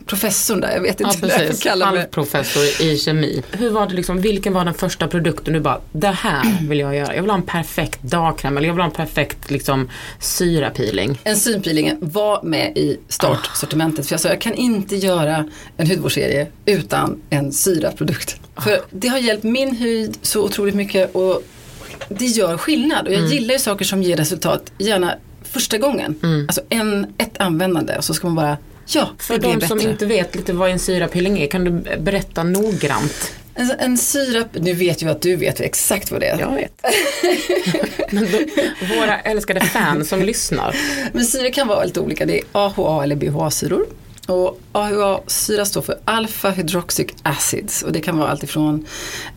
Speaker 3: professorn där, jag vet
Speaker 1: Ja,
Speaker 3: inte jag
Speaker 1: precis. Halvprofessor i kemi. Hur var det liksom, vilken var den första produkten du bara, det här vill jag göra. Jag vill ha en perfekt dagkräm eller jag vill ha en perfekt liksom syrapeeling.
Speaker 3: Enzympeelingen var med i startsortimentet. För jag sa jag kan inte göra en hudvårdsserie utan en syrad-produkt. För det har hjälpt min hud så otroligt mycket och det gör skillnad. Och jag gillar ju saker som ger resultat, gärna första gången. Alltså en, ett användande och så ska man bara, ja,
Speaker 1: För de som inte vet lite vad en syrapeeling är, kan du berätta noggrant?
Speaker 3: En, en syrap, nu vet ju att du vet exakt vad det är.
Speaker 1: Jag vet. Men då, våra älskade fans som lyssnar.
Speaker 3: Men syra kan vara lite olika. Det är AHA eller BHA-syror. Och AHA-syra står för alpha hydroxyc acids och det kan vara alltifrån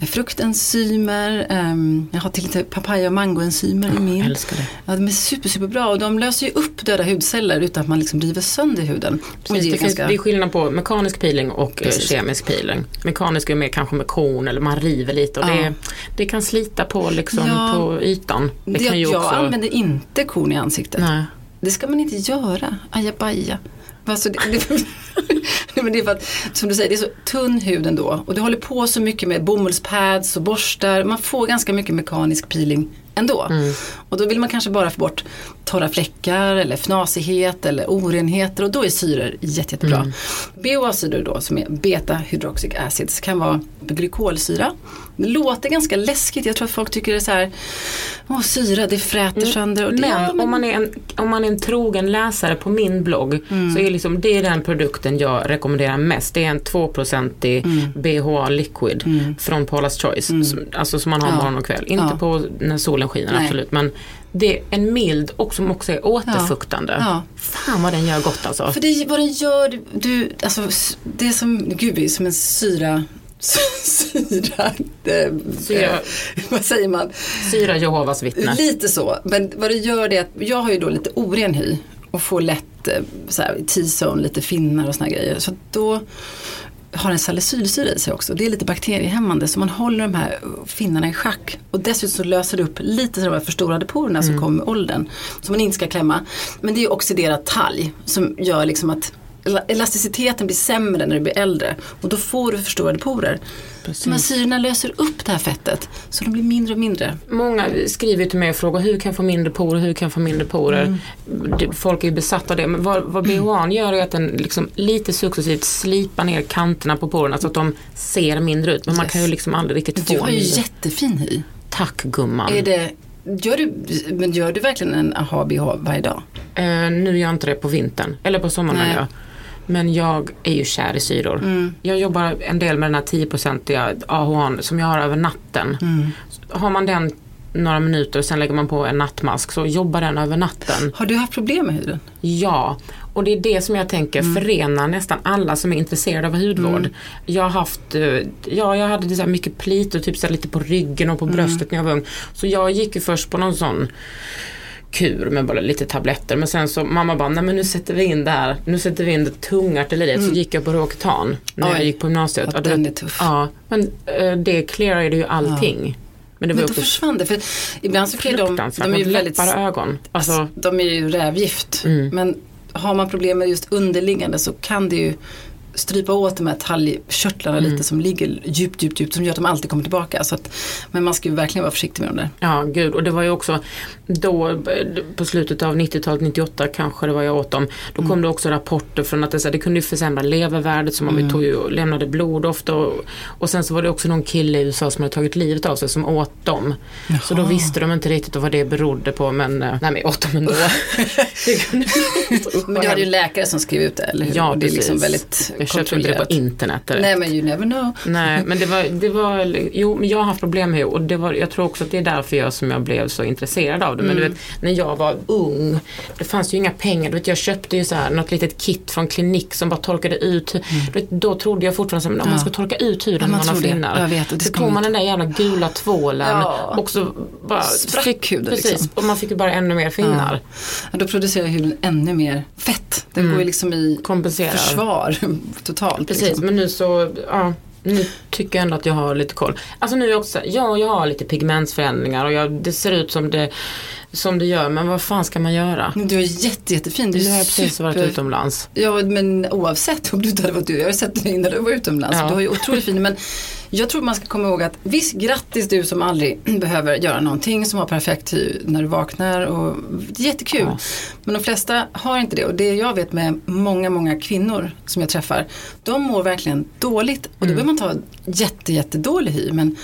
Speaker 3: fruktenzymer, um, jag har till lite papaya och mangoenzymer i min.
Speaker 1: älskar det.
Speaker 3: Ja, de är super, superbra och de löser ju upp döda hudceller utan att man liksom river sönder huden.
Speaker 1: Precis, det, finns,
Speaker 3: ganska-
Speaker 1: det är skillnad på mekanisk peeling och eh,
Speaker 3: Precis.
Speaker 1: kemisk peeling. Mekanisk är mer kanske med korn eller man river lite och
Speaker 3: Ja.
Speaker 1: det, det kan slita på, liksom,
Speaker 3: Ja.
Speaker 1: på ytan. Det,
Speaker 3: det, jag
Speaker 1: också...
Speaker 3: använder inte korn i ansiktet.
Speaker 1: Nej.
Speaker 3: Det ska man inte göra, ajabaja. Alltså det, det, men det är för att, som du säger, det är så tunn hud ändå. Och du håller på så mycket med bomullspads och borstar. Man får ganska mycket mekanisk peeling ändå. Och då vill man kanske bara få bort torra fläckar eller fnasighet eller orenheter och då är syror jätte, jättebra. BHA-syror då som är beta hydroxyc acids kan vara glykolsyra. Det låter ganska läskigt, jag tror att folk tycker det är så här, åh syra det fräter sönder. Och det,
Speaker 1: Men,
Speaker 3: ja,
Speaker 1: Om, man är en, om man är en trogen läsare på min blogg
Speaker 3: Mm.
Speaker 1: så är liksom, det är den produkten jag rekommenderar mest. Det är en 2-procentig
Speaker 3: Mm.
Speaker 1: BHA liquid från Paula's Choice. Som, alltså som man har
Speaker 3: Ja.
Speaker 1: morgon och kväll. Inte
Speaker 3: Ja.
Speaker 1: på när solen skiner
Speaker 3: Nej.
Speaker 1: absolut. Men det är en mild och som också är återfuktande.
Speaker 3: Ja.
Speaker 1: Fan vad den gör gott alltså.
Speaker 3: För det, vad den gör, du- alltså det är som, gud är som en syra, syra, eh,
Speaker 1: Syra.
Speaker 3: eh, vad säger man?
Speaker 1: Syra Jehovas vittne.
Speaker 3: Lite så, men vad det gör det är att jag har ju då lite oren hy och får lätt eh, så här, T-zone, lite finnar och såna grejer. Så då har den salicylsyra i sig också. Det är lite bakteriehämmande så man håller de här finnarna i schack. Och dessutom så löser det upp lite av de här förstorade porerna som kommer med åldern. Som man inte ska klämma. Men det är oxiderat talg som gör liksom att elasticiteten blir sämre när du blir äldre. Och då får du förstorade porer. De här syrorna löser upp det här fettet så de blir mindre och mindre.
Speaker 1: Många skriver till mig och frågar hur kan jag få mindre porer, hur kan jag få mindre porer?
Speaker 3: Mm.
Speaker 1: Folk är ju besatta av det. Men vad, vad BHA gör är att den liksom lite successivt slipar ner kanterna på porerna så att de ser mindre ut. Men man
Speaker 3: Yes.
Speaker 1: kan ju liksom aldrig riktigt
Speaker 3: Du
Speaker 1: få
Speaker 3: har ju
Speaker 1: mindre.
Speaker 3: jättefin hy.
Speaker 1: Tack gumman.
Speaker 3: Är det, gör, du, men gör du verkligen en aha-bh varje dag?
Speaker 1: Eh, nu gör jag inte det på vintern. Eller på sommaren
Speaker 3: Nej.
Speaker 1: jag. Men jag är ju kär i syror.
Speaker 3: Mm.
Speaker 1: Jag jobbar en del med den här 10-procentiga AHA som jag har över natten.
Speaker 3: Mm.
Speaker 1: Har man den några minuter och sen lägger man på en nattmask så jobbar den över natten.
Speaker 3: Har du haft problem med huden?
Speaker 1: Ja, och det är det som jag tänker
Speaker 3: Mm.
Speaker 1: förenar nästan alla som är intresserade av hudvård. Jag har haft, eh, ja jag hade så här mycket plitor typ så lite på ryggen och på
Speaker 3: Mm.
Speaker 1: bröstet när jag var ung. Så jag gick ju först på någon sån kur med bara lite tabletter men sen så mamma bara, nej men nu sätter vi in det här, nu sätter vi in det tunga artilleriet. Så gick jag på Roaketan när jag
Speaker 3: Mm. Oj.
Speaker 1: gick på gymnasiet.
Speaker 3: Ja, den är tuff.
Speaker 1: Ja, men eh, det clearade ju allting. Men det var
Speaker 3: Men då
Speaker 1: också
Speaker 3: försvann det. För ibland så kan ju de, de är ju väldigt,
Speaker 1: ögon. Alltså, Mm.
Speaker 3: de är ju rävgift. Men har man problem med just underliggande så kan det ju strypa åt de här talgkörtlarna
Speaker 1: Mm.
Speaker 3: lite som ligger djupt, djupt, djupt som gör att de alltid kommer tillbaka. Så att, men man ska ju verkligen vara försiktig med dem där.
Speaker 1: Ja, gud. Och det var ju också då på slutet av 90-talet, 98 kanske det var jag åt dem. Då kom det också rapporter från att det, så här, det kunde försämra levervärdet så man tog ju lämnade blod ofta. Och, och sen så var det också någon kille i USA som hade tagit livet av sig som åt dem. Så då visste de inte riktigt vad det berodde på men, eh, nej men jag åt dem ändå. Det
Speaker 3: Men du hade ju läkare som skrev ut det, eller hur?
Speaker 1: Ja,
Speaker 3: Och det är liksom
Speaker 1: precis.
Speaker 3: väldigt
Speaker 1: Jag köpte inte det på internet direkt.
Speaker 3: Nej men you never know.
Speaker 1: Nej, men det var, det var, jo men jag har haft problem med och det var, jag tror också att det är därför jag som jag blev så intresserad av det. Men du vet, när jag var ung, det fanns ju inga pengar. Du vet, jag köpte ju så här något litet kit från klinik som bara torkade ut. Du vet, då trodde jag fortfarande men om man ska torka ut huden
Speaker 3: Ja, man
Speaker 1: man har finnar.
Speaker 3: Jag vet, det
Speaker 1: så tog
Speaker 3: man
Speaker 1: den där jävla gula tvålen
Speaker 3: Ja.
Speaker 1: och så bara
Speaker 3: Sprack huden,
Speaker 1: Precis,
Speaker 3: liksom.
Speaker 1: och man fick ju bara ännu mer finnar.
Speaker 3: Ja, då producerar huden ännu mer fett. Den går ju liksom i
Speaker 1: Mm. Kompenserar.
Speaker 3: försvar totalt.
Speaker 1: Precis,
Speaker 3: liksom.
Speaker 1: men nu så, ja, nu tycker jag ändå att jag har lite koll. Alltså nu också, ja jag har lite pigmentsförändringar och jag, det ser ut som det, som det gör, men vad fan ska man göra?
Speaker 3: Du är jätte, jättefin. Du
Speaker 1: Nu har jag precis varit
Speaker 3: super-
Speaker 1: utomlands.
Speaker 3: Ja men oavsett om du inte hade varit du. Jag har sett dig när du var utomlands.
Speaker 1: Ja.
Speaker 3: Du har ju otroligt fin. Men jag tror man ska komma ihåg att visst grattis du som aldrig behöver göra någonting. Som har perfekt hy när du vaknar. Och det är jättekul.
Speaker 1: Ja.
Speaker 3: Men de flesta har inte det. Och det jag vet med många, många kvinnor som jag träffar. De mår verkligen dåligt. Och då
Speaker 1: Mm.
Speaker 3: behöver man ta jätte, jättedålig hy. Men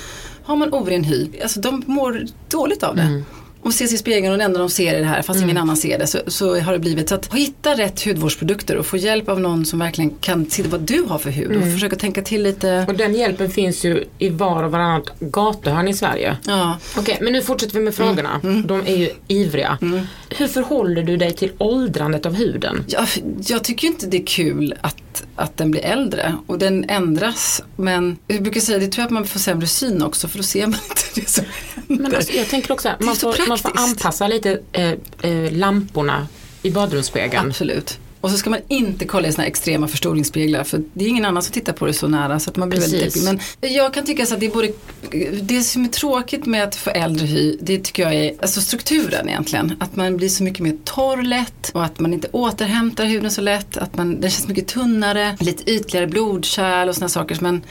Speaker 3: har man oren hy, alltså de mår dåligt av det.
Speaker 1: Mm.
Speaker 3: Och ser sig i spegeln och det enda de ser är det här fast ingen annan ser det så, så har det blivit så att hitta rätt hudvårdsprodukter och få hjälp av någon som verkligen kan se vad du har för hud och försöka tänka till lite.
Speaker 1: Och den hjälpen finns ju i var och varannat gatuhörn i Sverige.
Speaker 3: Ja,
Speaker 1: Okej, men nu fortsätter vi med frågorna. De är ju ivriga. Hur förhåller du dig till åldrandet av huden?
Speaker 3: jag, jag tycker inte det är kul att, att den blir äldre och den ändras men jag brukar säga det tror jag att man får sämre syn också för då ser man inte det som händer.
Speaker 1: Men alltså, jag tänker också man får, man får anpassa lite eh, eh, lamporna i badrumsspegeln.
Speaker 3: Absolut. Och så ska man inte kolla i här extrema förstoringsspeglar för det är ingen annan som tittar på det så nära så att man blir väldigt
Speaker 1: Precis.
Speaker 3: deppig. Men jag kan tycka så att det är både, det som är tråkigt med att få äldre hy, det tycker jag är alltså strukturen egentligen. Att man blir så mycket mer torr lätt och att man inte återhämtar huden så lätt. Att man, den känns mycket tunnare, lite ytligare blodkärl och sådana saker. Men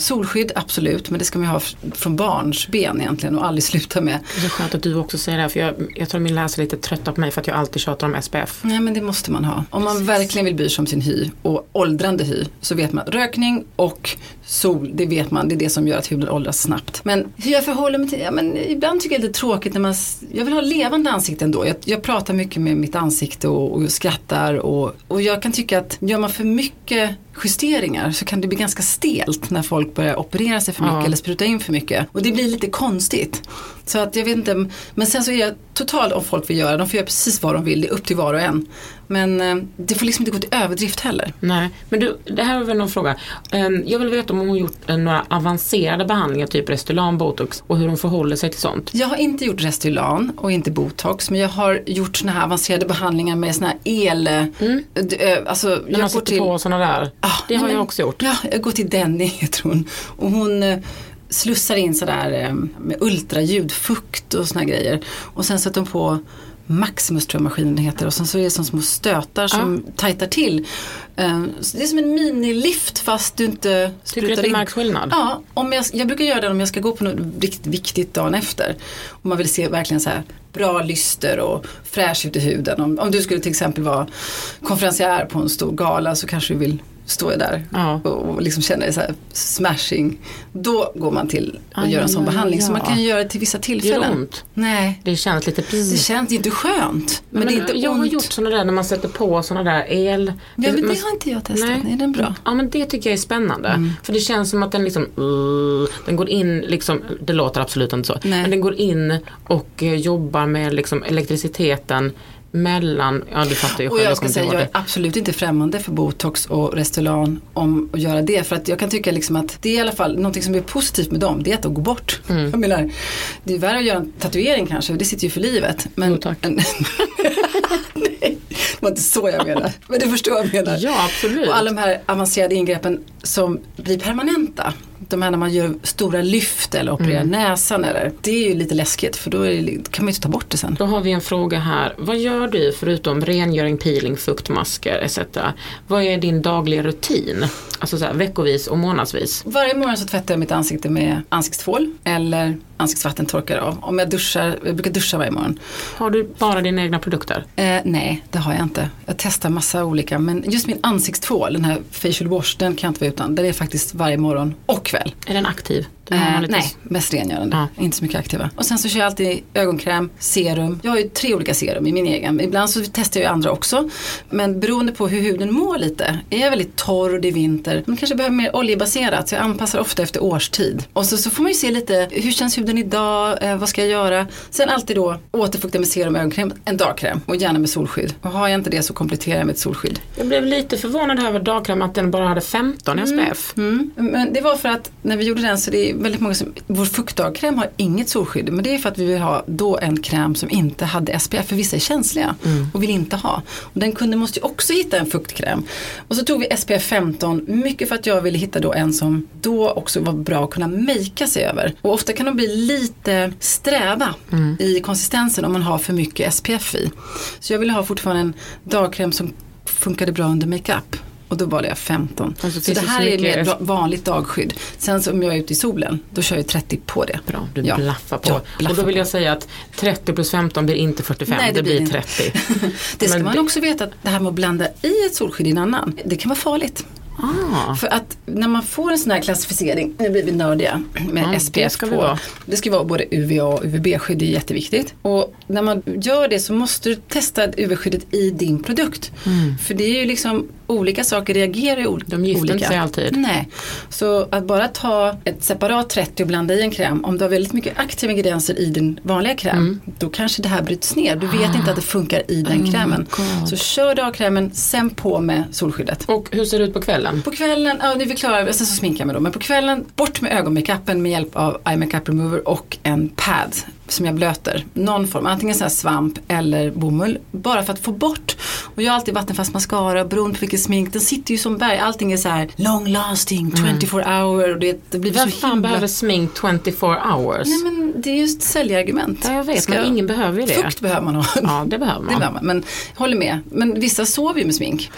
Speaker 3: solskydd absolut, men det ska man ju ha från barns ben egentligen och aldrig sluta med.
Speaker 1: Det är skönt att du också säger det här, för jag, jag tror min läsare är lite trötta på mig för att jag alltid tjatar om SPF.
Speaker 3: Nej men det måste man ha. Om man verkligen vill bry sig om sin hy och åldrande hy så vet man rökning och sol, det vet man, det är det som gör att huden åldras snabbt. Men hur jag förhåller mig till, ja men ibland tycker jag det är lite tråkigt när man, jag vill ha levande ansikte ändå. Jag, jag pratar mycket med mitt ansikte och, och skrattar och, och jag kan tycka att gör man för mycket justeringar så kan det bli ganska stelt när folk börjar operera sig för mycket
Speaker 1: Ja.
Speaker 3: eller spruta in för mycket. Och det blir lite konstigt. Så att jag vet inte, men sen så är jag totalt om folk vill göra, de får göra precis vad de vill, det är upp till var och en. Men eh, det får liksom inte gå till överdrift heller.
Speaker 1: Nej, men du, det här är väl någon fråga. Ehm, Jag vill veta om hon har gjort eh, några avancerade behandlingar, typ Restylane, botox och hur hon förhåller sig till sånt.
Speaker 3: Jag har inte gjort Restylan och inte botox men jag har gjort såna här avancerade behandlingar med såna här el... d- ö, Alltså,
Speaker 1: När man
Speaker 3: jag går
Speaker 1: sätter
Speaker 3: till...
Speaker 1: på sådana där.
Speaker 3: Ah,
Speaker 1: det har
Speaker 3: nej,
Speaker 1: jag
Speaker 3: men-
Speaker 1: också gjort.
Speaker 3: Ja, jag går till Denny heter hon. Och hon eh, slussar in sådär eh, med ultraljud, fukt och såna här grejer. Och sen sätter hon på Maximus tror jag maskinen heter och sen så är det som små stötar som tajtar till. Eh, så det är som en minilift fast du inte
Speaker 1: Tycker du att det märks skillnad?
Speaker 3: Ja, om jag, jag brukar göra det om jag ska gå på något riktigt viktigt dagen efter. Om man vill se verkligen så här bra lyster och fräsch ut i huden. Om, om du skulle till exempel vara konferencier på en stor gala så kanske du vill står jag där
Speaker 1: Ja.
Speaker 3: och, och liksom känner så smashing. Då går man till att
Speaker 1: Aj,
Speaker 3: göra en sån
Speaker 1: ja,
Speaker 3: behandling. Så
Speaker 1: ja.
Speaker 3: man kan göra det till vissa tillfällen.
Speaker 1: ont?
Speaker 3: Nej,
Speaker 1: Det känns lite
Speaker 3: det känns inte skönt. Men, det är inte
Speaker 1: jag har
Speaker 3: ont.
Speaker 1: gjort sådana där när man sätter på sådana där el...
Speaker 3: Ja men
Speaker 1: man-
Speaker 3: det har inte jag testat. Nej. Är den bra?
Speaker 1: Ja men det tycker jag är spännande.
Speaker 3: Mm.
Speaker 1: För det känns som att den liksom, uh, den går in liksom, det låter absolut inte så,
Speaker 3: Nej.
Speaker 1: men den går in och eh, jobbar med liksom elektriciteten mellan, ja du fattar ju
Speaker 3: Och
Speaker 1: själv.
Speaker 3: jag ska säga, jag är absolut inte främmande för botox och Restylane om att göra det. För att jag kan tycka liksom att det är i alla fall någonting som är positivt med dem, det är att de går bort.
Speaker 1: Mm.
Speaker 3: Jag menar, det är värre att göra en tatuering kanske, det sitter ju för livet. Men,
Speaker 1: Jo, tack.
Speaker 3: Men, nej, det var inte så jag menar. Men du förstår vad jag menar.
Speaker 1: Ja, absolut.
Speaker 3: Och alla de här avancerade ingreppen som blir permanenta. De här när man gör stora lyft eller opererar
Speaker 1: Mm.
Speaker 3: näsan eller. Det är ju lite läskigt för då det, kan man ju inte ta bort det sen.
Speaker 1: Då har vi en fråga här. Vad gör du förutom rengöring, peeling, fuktmasker etc. Vad är din dagliga rutin? Alltså så här, veckovis och månadsvis.
Speaker 3: Varje morgon så tvättar jag mitt ansikte med ansiktstvål eller ansiktsvatten torkar av. Om jag duschar, jag brukar duscha varje morgon.
Speaker 1: Har du bara dina egna produkter?
Speaker 3: Eh, nej, det har jag inte. Jag testar massa olika men just min ansiktstvål, den här facial wash, den kan jag inte vara utan. Den är faktiskt varje morgon och kväll.
Speaker 1: Är den aktiv?
Speaker 3: Eh, nej, mest rengörande.
Speaker 1: Ja.
Speaker 3: Inte så mycket aktiva. Och sen så kör jag alltid ögonkräm, serum. Jag har ju tre olika serum i min egen. Ibland så testar jag ju andra också. Men beroende på hur huden mår lite. Är jag väldigt torr och det är vinter. Man kanske behöver mer oljebaserat. Så jag anpassar ofta efter årstid. Och så, så får man ju se lite, hur känns huden idag? Eh, vad ska jag göra? Sen alltid då återfukta med serum och ögonkräm. En dagkräm. Och gärna med solskydd. Och har jag inte det så kompletterar jag med ett solskydd.
Speaker 1: Jag blev lite förvånad över dagkräm att den bara hade 15 SPF.
Speaker 3: Mm. Men det var för att när vi gjorde den så det väldigt många som, vår fuktdagkräm har inget solskydd. Men det är för att vi vill ha då en kräm som inte hade SPF för vissa är känsliga och vill inte ha. Och den kunden måste ju också hitta en fuktkräm. Och så tog vi SPF 15, mycket för att jag ville hitta då en som då också var bra att kunna makea sig över. Och ofta kan de bli lite sträva i konsistensen om man har för mycket SPF i. Så jag ville ha fortfarande en dagkräm som funkade bra under makeup. Och då valde jag 15.
Speaker 1: Alltså,
Speaker 3: så det
Speaker 1: det
Speaker 3: här
Speaker 1: så
Speaker 3: är
Speaker 1: mycket-
Speaker 3: mer vanligt dagskydd. Sen om jag är ute i solen, då kör jag 30 på det.
Speaker 1: Bra, du
Speaker 3: Ja.
Speaker 1: blaffar på.
Speaker 3: Ja, blaffar
Speaker 1: och då vill jag säga att 30 plus 15 blir inte 45,
Speaker 3: Nej,
Speaker 1: det,
Speaker 3: det blir
Speaker 1: blir
Speaker 3: inte.
Speaker 1: 30.
Speaker 3: Det ska
Speaker 1: Men
Speaker 3: man
Speaker 1: det-
Speaker 3: också veta att det här med att blanda i ett solskydd i en annan, det kan vara farligt.
Speaker 1: Ah,
Speaker 3: För att när man får en sån här klassificering, nu blir vi nördiga med
Speaker 1: det
Speaker 3: SPF
Speaker 1: ska vi
Speaker 3: på.
Speaker 1: vara.
Speaker 3: Det ska vara både UVA och UVB-skydd, det är jätteviktigt. Och när man gör det så måste du testa UV-skyddet i din produkt. För det är ju liksom olika saker reagerar ju ol-
Speaker 1: De gifter
Speaker 3: olika.
Speaker 1: sig alltid.
Speaker 3: Nej, så att bara ta ett separat 30 och blanda i en kräm, om du har väldigt mycket aktiva ingredienser i din vanliga kräm,
Speaker 1: Mm.
Speaker 3: då kanske det här bryts ner. Du vet inte att det funkar i
Speaker 1: Oh
Speaker 3: den krämen. Så kör dagkrämen, sen på med solskyddet.
Speaker 1: och hur ser det ut på kvällen?
Speaker 3: På kvällen, ja nu är vi klara, sen så sminkar jag mig då. Men på kvällen, bort med ögonmakeupen med hjälp av eye makeup remover och en pad som jag blöter. Någon form, antingen här svamp eller bomull. Bara för att få bort. Och jag har alltid vattenfast mascara beroende på vilket smink. Den sitter ju som berg. Allting är så här long lasting, 24 hour. Och det, det blir
Speaker 1: Vem
Speaker 3: så
Speaker 1: fan
Speaker 3: himla...
Speaker 1: behöver smink 24 hours?
Speaker 3: Nej men det är just säljargument.
Speaker 1: Ja, jag vet,
Speaker 3: Ska-
Speaker 1: men ingen behöver ju det.
Speaker 3: Fukt behöver man ha.
Speaker 1: Ja, det behöver
Speaker 3: Det
Speaker 1: man.
Speaker 3: behöver man. Men håller med. Men vissa sover ju med smink.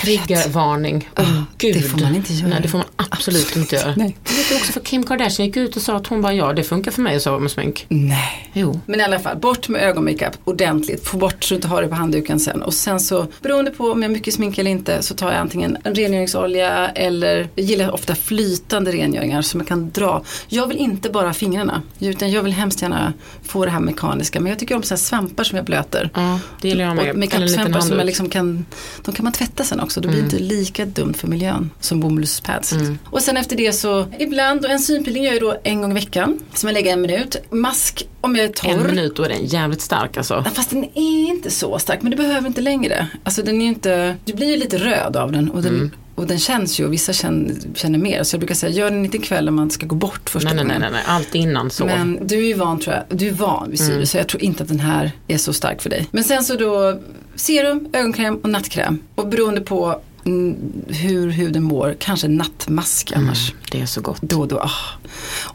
Speaker 1: Triggervarning. Oh, Gud.
Speaker 3: det får man inte göra.
Speaker 1: Nej, det får man absolut inte göra.
Speaker 3: Nej.
Speaker 1: Jag vet också för Kim Kardashian gick ut och sa att hon bara ja, det funkar för mig att sova med smink.
Speaker 3: Nej.
Speaker 1: Jo.
Speaker 3: Men i alla fall, bort med ögonmakeup ordentligt. Få bort så du inte har det på handduken sen. Och sen så, beroende på om jag har mycket smink eller inte, så tar jag antingen en rengöringsolja eller, jag gillar ofta flytande rengöringar som jag kan dra. Jag vill inte bara fingrarna, utan jag vill hemskt gärna få det här mekaniska. Men jag tycker om så här svampar som jag blöter.
Speaker 1: Ja, det gillar jag med.
Speaker 3: Och makeupsvampar som man liksom kan, de kan man tvätta sen också. Då blir det inte lika dumt för miljön som bomullspads. Och sen efter det så, ibland, och en synpeeling gör jag då en gång i veckan. Som jag lägger en minut. Mask om jag är torr.
Speaker 1: En minut, då är den jävligt stark alltså.
Speaker 3: Fast den är inte så stark, men du behöver inte längre. Alltså den är inte, du blir ju lite röd av den och den,
Speaker 1: Mm.
Speaker 3: Och den känns ju och vissa känner, känner mer. Så jag brukar säga, gör den inte ikväll när man ska gå bort första
Speaker 1: Nej, nej, nej,
Speaker 3: gången.
Speaker 1: nej, nej, allt innan så.
Speaker 3: Men du är ju van tror jag, du är van vid syre
Speaker 1: Mm.
Speaker 3: så jag tror inte att den här är så stark för dig. Men sen så då serum, ögonkräm och nattkräm. Och beroende på mm, hur huden mår, kanske nattmask annars.
Speaker 1: Det är så gott.
Speaker 3: Då och då. Ah.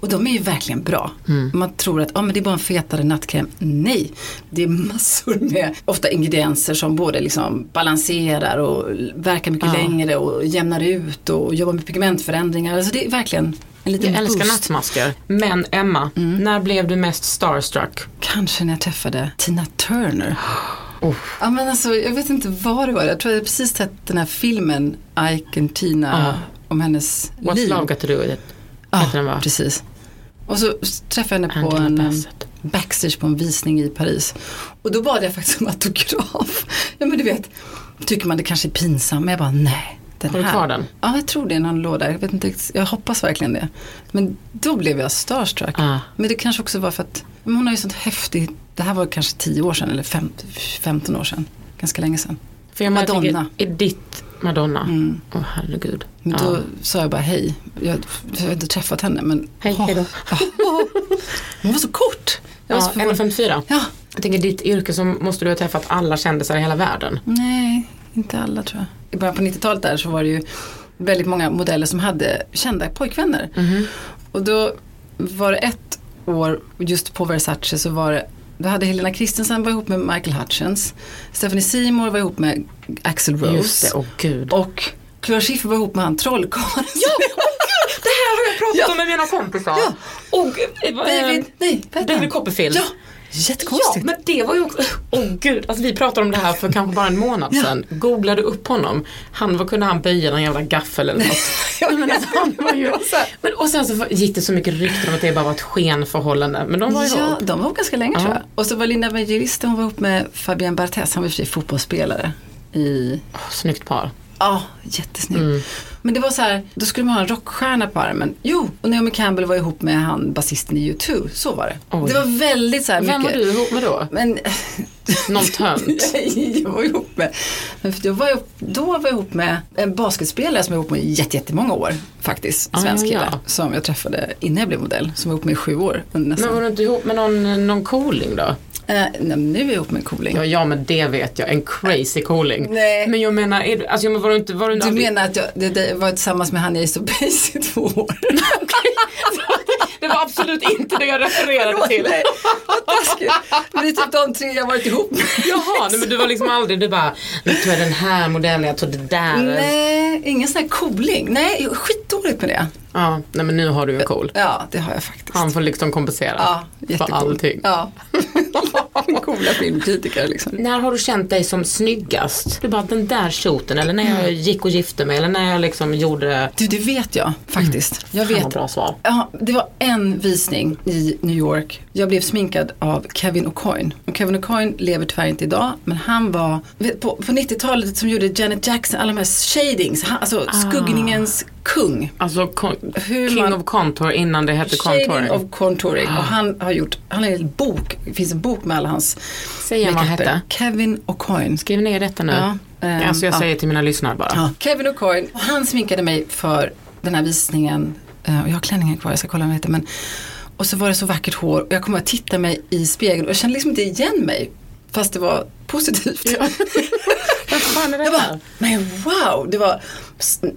Speaker 3: Och de är ju verkligen bra.
Speaker 1: Mm.
Speaker 3: Man tror att ah, men det är bara en fetare nattkräm. Nej, det är massor med ofta ingredienser som både liksom balanserar och verkar mycket
Speaker 1: Ja.
Speaker 3: längre och jämnar ut och jobbar med pigmentförändringar. Alltså det är verkligen en liten
Speaker 1: Jag älskar
Speaker 3: boost.
Speaker 1: nattmasker. Men Emma,
Speaker 3: Mm.
Speaker 1: när blev du mest starstruck?
Speaker 3: Kanske när jag träffade Tina Turner. Ja men alltså jag vet inte vad det var. Jag tror jag precis sett den här filmen Ike and Tina om hennes
Speaker 1: What's
Speaker 3: liv.
Speaker 1: love got to do with it?
Speaker 3: Ja,
Speaker 1: va?
Speaker 3: precis. Och så träffade jag henne på
Speaker 1: Angela
Speaker 3: en backstage på en visning i Paris. Och då bad jag faktiskt om autograf. Ja men du vet, tycker man det kanske är pinsamt. Men jag bara nej. Den
Speaker 1: Har du kvar den?
Speaker 3: Ja jag tror det är någon låda. Jag, vet inte, jag hoppas verkligen det. Men då blev jag starstruck.
Speaker 1: Ah.
Speaker 3: Men det kanske också var för att men hon har ju sånt häftigt. Det här var kanske 10 år sedan eller fem, 15 år sedan. Ganska länge sedan.
Speaker 1: För jag
Speaker 3: Madonna.
Speaker 1: Madonna. Är ditt Madonna? Åh herregud.
Speaker 3: Men
Speaker 1: Ja.
Speaker 3: då sa jag bara hej. Jag, jag har inte träffat henne men
Speaker 1: Hej, hej då.
Speaker 3: hon var så kort. Jag var
Speaker 1: Ja,
Speaker 3: förvånad.
Speaker 1: 1,54.
Speaker 3: Ja,
Speaker 1: Jag tänker ditt yrke så måste du ha träffat alla kändisar i hela världen.
Speaker 3: nej, inte alla tror jag. I början på 90-talet där så var det ju väldigt många modeller som hade kända pojkvänner. Och då var det ett år, just på Versace så var det då hade Helena Christensen var ihop med Michael Hutchins. Stephanie Seymour var ihop med Axl Rose.
Speaker 1: Just det, åh gud.
Speaker 3: Och Clara Schiffer var ihop med han trollkarlen.
Speaker 1: Det här har jag pratat
Speaker 3: Ja.
Speaker 1: om med mina kompisar.
Speaker 3: Ja.
Speaker 1: Och, eh,
Speaker 3: David, nej,
Speaker 1: David? Copperfield.
Speaker 3: Ja,
Speaker 1: Ja,
Speaker 3: jättekonstigt.
Speaker 1: men det var ju också, åh gud, alltså vi pratade om det här för kanske bara en månad sedan. Googlade upp honom. Han, vad kunde han böja någon jävla gaffel eller något? Men alltså, han var ju, men, och sen så gick det så mycket rykten om att det bara var ett skenförhållande. Men de var
Speaker 3: Ja,
Speaker 1: ihop.
Speaker 3: de var ihop ganska länge
Speaker 1: Ja.
Speaker 3: tror jag. Och så var Linda Evangelista, hon var ihop med Fabian Barthez, han var i fotbollsspelare. I,
Speaker 1: Åh, snyggt par.
Speaker 3: ja, jättesnygg.
Speaker 1: Mm.
Speaker 3: Men det var så här, då skulle man ha en rockstjärna på armen. Jo, och Naomi Campbell var ihop med han basisten i U2, så var det.
Speaker 1: Oj.
Speaker 3: Det var väldigt så här
Speaker 1: Vem var
Speaker 3: mycket.
Speaker 1: du ihop med då?
Speaker 3: Men
Speaker 1: Någon tönt?
Speaker 3: Nej, jag var ihop med, men för jag var ihop, då var jag ihop med en basketspelare som jag var ihop med i jätte- jättemånga år faktiskt.
Speaker 1: Ah,
Speaker 3: Svensk kille.
Speaker 1: ja.
Speaker 3: Som jag träffade innan jag blev modell. Som var ihop med i sju år. Nästan.
Speaker 1: Men var du inte ihop med någon, någon cooling då?
Speaker 3: Eh, nej, nu är jag ihop med en cooling.
Speaker 1: Ja, ja men det vet jag, en crazy cooling.
Speaker 3: Nej.
Speaker 1: Men jag menar, är du, alltså, men var du inte, var du
Speaker 3: Du
Speaker 1: aldrig-
Speaker 3: menar att jag det, det var tillsammans med han i Ace of Base i två år?
Speaker 1: Det var absolut inte det jag refererade till.
Speaker 3: Nej, det är typ de tre jag varit ihop med.
Speaker 1: Jaha, nej, men du var liksom aldrig, du bara, nu tog jag den här modellen, jag tog det där.
Speaker 3: Nej, ingen sån här cooling. Nej, skitdåligt med det.
Speaker 1: Ja, nej men nu har du en cool.
Speaker 3: Ja, det har jag faktiskt.
Speaker 1: Han får liksom kompensera
Speaker 3: ja,
Speaker 1: för
Speaker 3: jättecool.
Speaker 1: allting.
Speaker 3: Ja. Coola filmkritiker liksom.
Speaker 1: När har du känt dig som snyggast? Du bara, den där shooten, eller när jag gick och gifte mig, eller när jag liksom gjorde...
Speaker 3: Du, det vet jag faktiskt. Jag
Speaker 1: Fan, vad
Speaker 3: vet.
Speaker 1: bra svar.
Speaker 3: Ja, det var en visning i New York. Jag blev sminkad av Kevin O'Coin. Och Kevin O'Coin lever tyvärr inte idag. Men han var, på, på 90-talet som gjorde Janet Jackson, alla de här shadings. Han, alltså skuggningens kung.
Speaker 1: Alltså kon- King
Speaker 3: man-
Speaker 1: of Contour innan det hette contouring.
Speaker 3: of contouring. Och han har gjort, han har en bok, det finns en bok med alla hans
Speaker 1: Säg vad han hette.
Speaker 3: Kevin O'Coin.
Speaker 1: Skriv ner detta nu.
Speaker 3: Ja, ehm,
Speaker 1: alltså jag
Speaker 3: ja.
Speaker 1: säger till mina lyssnare bara.
Speaker 3: Ja, Kevin O'Coin. Han sminkade mig för den här visningen. Eh, och jag har klänningen kvar, jag ska kolla vad den heter. Men, och så var det så vackert hår och jag kom att titta mig i spegeln och jag kände liksom inte igen mig. Fast det var positivt.
Speaker 1: Vad fan är det
Speaker 3: Jag
Speaker 1: här?
Speaker 3: bara, men wow, det var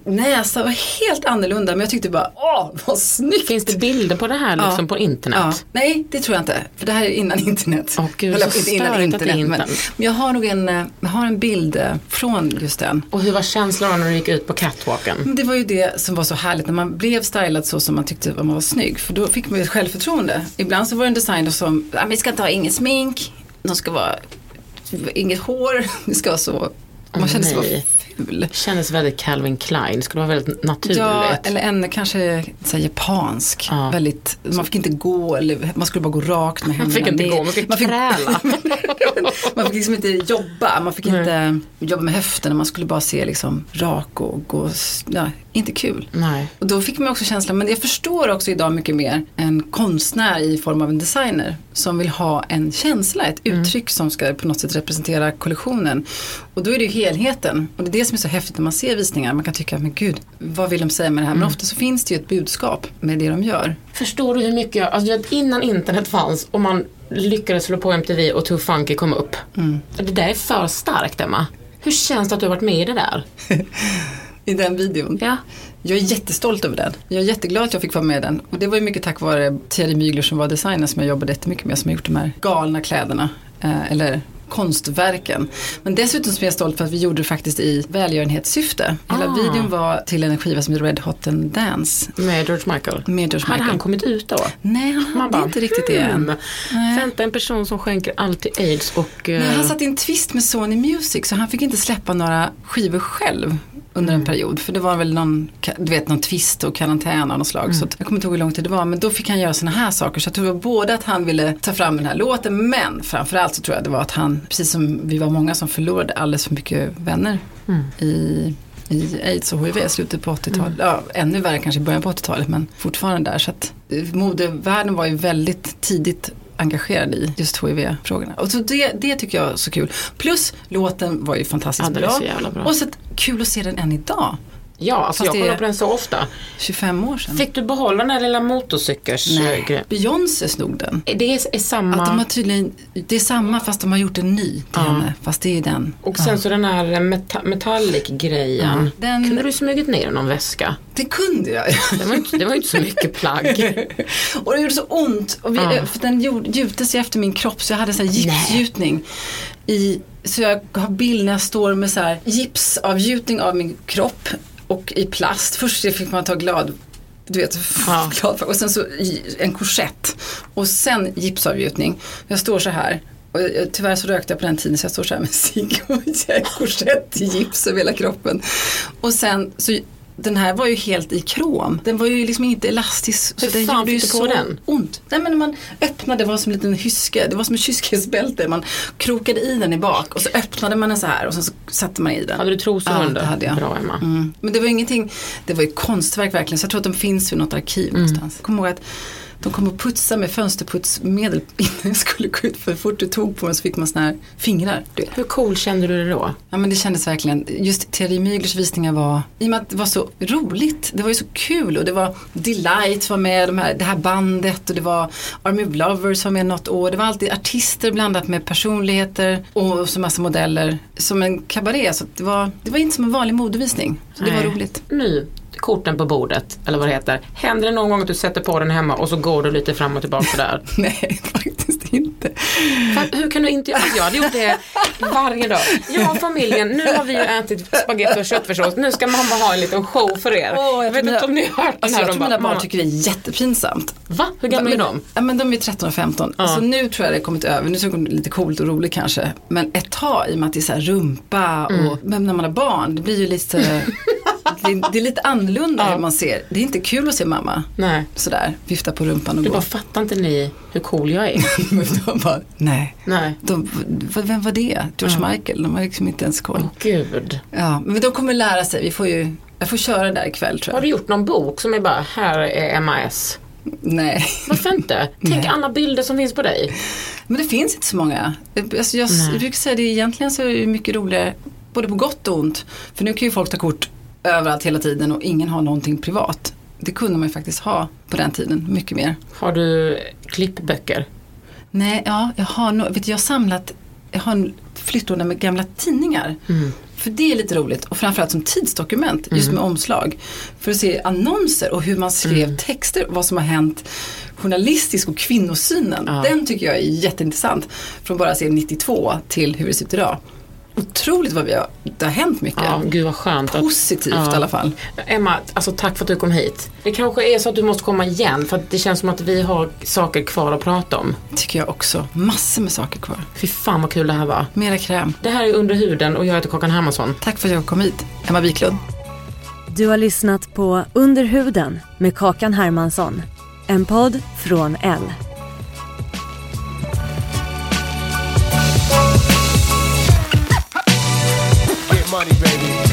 Speaker 3: näsa var helt annorlunda men jag tyckte bara, åh vad snyggt.
Speaker 1: Finns det bilder på det här liksom
Speaker 3: Ja.
Speaker 1: på internet?
Speaker 3: Ja, nej, det tror jag inte. För det här är innan internet.
Speaker 1: Åh, gud,
Speaker 3: Eller,
Speaker 1: så
Speaker 3: inte innan internet. Men, men jag har nog en, jag har en bild eh, från just den.
Speaker 1: Och hur var känslan när du gick ut på catwalken?
Speaker 3: Det var ju det som var så härligt när man blev stylad så som man tyckte att man var snygg. För då fick man ju ett självförtroende. Ibland så var det en designer som, "Ja, vi ska inte ha inget smink, de ska vara inget hår, det ska vara så. Man kände sig vara
Speaker 1: nej.
Speaker 3: ful.
Speaker 1: Kändes väldigt Calvin Klein, det skulle vara väldigt naturligt.
Speaker 3: Ja, eller en kanske så japansk.
Speaker 1: Ja.
Speaker 3: Väldigt, man fick inte gå, eller man skulle bara gå rakt med
Speaker 1: Man
Speaker 3: händerna
Speaker 1: fick inte
Speaker 3: ner.
Speaker 1: gå, man fick
Speaker 3: man fick, man fick liksom inte jobba, man fick inte jobba med höfterna, man skulle bara se liksom rak och gå, ja, inte kul.
Speaker 1: Nej.
Speaker 3: Och då fick man också känslan, men jag förstår också idag mycket mer en konstnär i form av en designer som vill ha en känsla, ett
Speaker 1: Mm.
Speaker 3: uttryck som ska på något sätt representera kollektionen. Och då är det ju helheten. Och det är det som är så häftigt när man ser visningar. Man kan tycka, men gud, vad vill de säga med det här?
Speaker 1: Mm.
Speaker 3: Men ofta så finns det ju ett budskap med det de gör.
Speaker 1: Förstår du hur mycket jag, alltså du vet, innan internet fanns och man lyckades slå på MTV och Too Funky kom upp.
Speaker 3: Mm.
Speaker 1: Det där är för starkt Emma. Hur känns det att du har varit med i det där?
Speaker 3: I den videon.
Speaker 1: Ja.
Speaker 3: Jag är jättestolt över den. Jag är jätteglad att jag fick vara med i den. Och det var ju mycket tack vare Thierry Mygler som var designer som jag jobbade jättemycket med. Som har gjort de här galna kläderna. Eh, eller konstverken. Men dessutom så är jag stolt för att vi gjorde det faktiskt i välgörenhetssyfte. Hela
Speaker 1: Ah.
Speaker 3: videon var till en skiva som heter Red Hot and Dance.
Speaker 1: Med George Michael.
Speaker 3: Med George
Speaker 1: Hade
Speaker 3: Michael.
Speaker 1: han kommit ut då?
Speaker 3: Nej, han
Speaker 1: Man
Speaker 3: hade
Speaker 1: bara,
Speaker 3: inte riktigt det än.
Speaker 1: hmm, Vänta, en person som skänker allt till aids och... eh,
Speaker 3: Nej, han satte in twist med Sony Music så han fick inte släppa några skivor själv under
Speaker 1: Mm.
Speaker 3: en period. För det var väl någon, du vet, någon twist och karantän av något slag.
Speaker 1: Mm.
Speaker 3: Så jag kommer inte ihåg hur lång tid det var. Men då fick han göra sådana här saker. Så jag tror det var både att han ville ta fram den här låten. Men framförallt så tror jag det var att han, precis som vi var många som förlorade alldeles för mycket vänner
Speaker 1: Mm.
Speaker 3: i i aids och hiv i slutet på 80-talet. Ja, ännu värre kanske i början på 80-talet men fortfarande där. Så att eh, modevärlden var ju väldigt tidigt engagerad i just hiv-frågorna. Och så det, det tycker jag är så kul. Plus låten var ju fantastiskt
Speaker 1: Ja,
Speaker 3: bra.
Speaker 1: bra.
Speaker 3: Och så kul att se den än idag.
Speaker 1: Ja, alltså
Speaker 3: Fast
Speaker 1: jag kollar på den så ofta.
Speaker 3: 25 år sedan.
Speaker 1: Fick du behålla den här lilla motorcykelgrejen?
Speaker 3: Nej, Beyoncé snod den.
Speaker 1: Det är, är samma...
Speaker 3: Att de har tydligen, det är samma fast de har gjort en ny till
Speaker 1: Ja.
Speaker 3: henne. Fast det är den.
Speaker 1: Och sen så den här meta metallic-grejen.
Speaker 3: Ja, den-
Speaker 1: Kunde du smugit ner i någon väska?
Speaker 3: Det kunde jag.
Speaker 1: Det var inte, det var inte så mycket plagg.
Speaker 3: Och det gjorde så ont. Och vi,
Speaker 1: Ja.
Speaker 3: för den gjorde- gjutes ju efter min kropp så jag hade så här gipsgjutning. I, så jag har bild när jag står med så här gipsavgjutning av min kropp och i plast. Först fick man ta glad du vet,
Speaker 1: Ja.
Speaker 3: glad och sen så en korsett. Och sen gipsavgjutning. Jag står så här. Och jag, tyvärr så rökte jag på den tiden så jag står så här med cigg och korsett i gips över hela kroppen. Och sen så den här var ju helt i krom. Den var ju liksom inte elastisk.
Speaker 1: Hur
Speaker 3: så den
Speaker 1: fan
Speaker 3: gjorde ju
Speaker 1: fick på
Speaker 3: så
Speaker 1: den?
Speaker 3: ont. Nej men när man öppnade, det var som en liten hyske, det var som en kyskhetsbälte. Man krokade i den i bak och så öppnade man den så här och sen så satte man i den.
Speaker 1: Hade du trosor
Speaker 3: Ja,
Speaker 1: under?
Speaker 3: det hade jag.
Speaker 1: Bra Emma.
Speaker 3: Mm. Men det var ingenting, det var ju konstverk verkligen. Så jag tror att de finns i något arkiv
Speaker 1: Mm.
Speaker 3: någonstans. Jag kommer ihåg att de kom och putsade med fönsterputsmedel innan jag skulle gå ut. För fort det tog på mig så fick man såna här fingrar. Du.
Speaker 1: Hur cool kände du dig då?
Speaker 3: Ja men det kändes verkligen, just Thierry Myglers visningar var, i och med att det var så roligt, det var ju så kul och det var Delight var med, de här, det här bandet och det var Army of Lovers var med något år. Det var alltid artister blandat med personligheter och så massa modeller. Som en kabaré, så det var, det var inte som en vanlig modevisning. Så det var
Speaker 1: Nej.
Speaker 3: roligt.
Speaker 1: Nu, korten på bordet, eller vad det heter. Händer det någon gång att du sätter på den hemma och så går du lite fram och tillbaka där?
Speaker 3: Nej, faktiskt inte.
Speaker 1: Fan, hur kan du inte göra Jag hade gjort det varje dag. Jag och familjen, nu har vi ju ätit spagetti och köttfärssås. Nu ska mamma ha en liten show för er.
Speaker 3: Åh,
Speaker 1: jag vet inte om ni har hört den
Speaker 3: Alltså,
Speaker 1: här.
Speaker 3: jag tror mina barn tycker det är jättepinsamt.
Speaker 1: Va? Hur gamla är de?
Speaker 3: Ja, men de är 13 och 15. Alltså, nu tror jag det har kommit över. Nu tycker de det är lite coolt och roligt kanske. Men ett tag i och med att det är så här rumpa och
Speaker 1: Mm.
Speaker 3: när man har barn. Det blir ju lite, det, det är lite annorlunda hur man ser. Det är inte kul att se mamma
Speaker 1: Nej.
Speaker 3: sådär vifta på rumpan och
Speaker 1: Du
Speaker 3: gå.
Speaker 1: bara, fattar inte ni hur cool jag är?
Speaker 3: de bara, nej.
Speaker 1: Nej.
Speaker 3: De, vem var det? George Michael? De har liksom inte ens koll.
Speaker 1: Åh gud.
Speaker 3: Ja, men de kommer lära sig. Vi får ju, jag får köra där ikväll tror
Speaker 1: Har
Speaker 3: jag.
Speaker 1: du gjort någon bok som är bara, här är MAS?
Speaker 3: Nej.
Speaker 1: Varför inte? Tänk alla bilder som finns på dig.
Speaker 3: Men det finns inte så många. Alltså jag, jag brukar säga det egentligen så är det mycket roligare både på gott och ont. För nu kan ju folk ta kort överallt hela tiden och ingen har någonting privat. Det kunde man ju faktiskt ha på den tiden, mycket mer.
Speaker 1: Har du klippböcker?
Speaker 3: Nej, ja, jag har, no, vet du, jag har samlat, jag har en flyttlåda med gamla tidningar. För det är lite roligt och framförallt som tidsdokument, just med omslag. För att se annonser och hur man skrev texter, vad som har hänt journalistiskt och kvinnosynen.
Speaker 1: Ja.
Speaker 3: Den tycker jag är jätteintressant. Från bara se 92 till hur det ser ut idag. Otroligt vad vi har, det har hänt mycket.
Speaker 1: Ja, gud vad skönt. att-
Speaker 3: Positivt
Speaker 1: Ja.
Speaker 3: i alla fall.
Speaker 1: Emma, alltså tack för att du kom hit. Det kanske är så att du måste komma igen för att det känns som att vi har saker kvar att prata om.
Speaker 3: Tycker jag också. Massor med saker kvar.
Speaker 1: Fy fan vad kul det här var.
Speaker 3: Mera kräm.
Speaker 1: Det här är Under huden och jag heter Kakan Hermansson.
Speaker 3: Tack för att jag kom hit. Emma Wiklund.
Speaker 2: Du har lyssnat på Under huden med Kakan Hermansson. En podd från L.
Speaker 7: money, baby.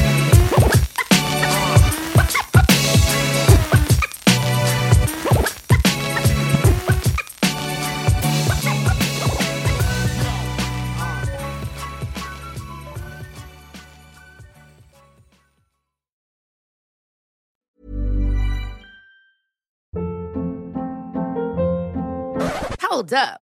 Speaker 4: Hold up.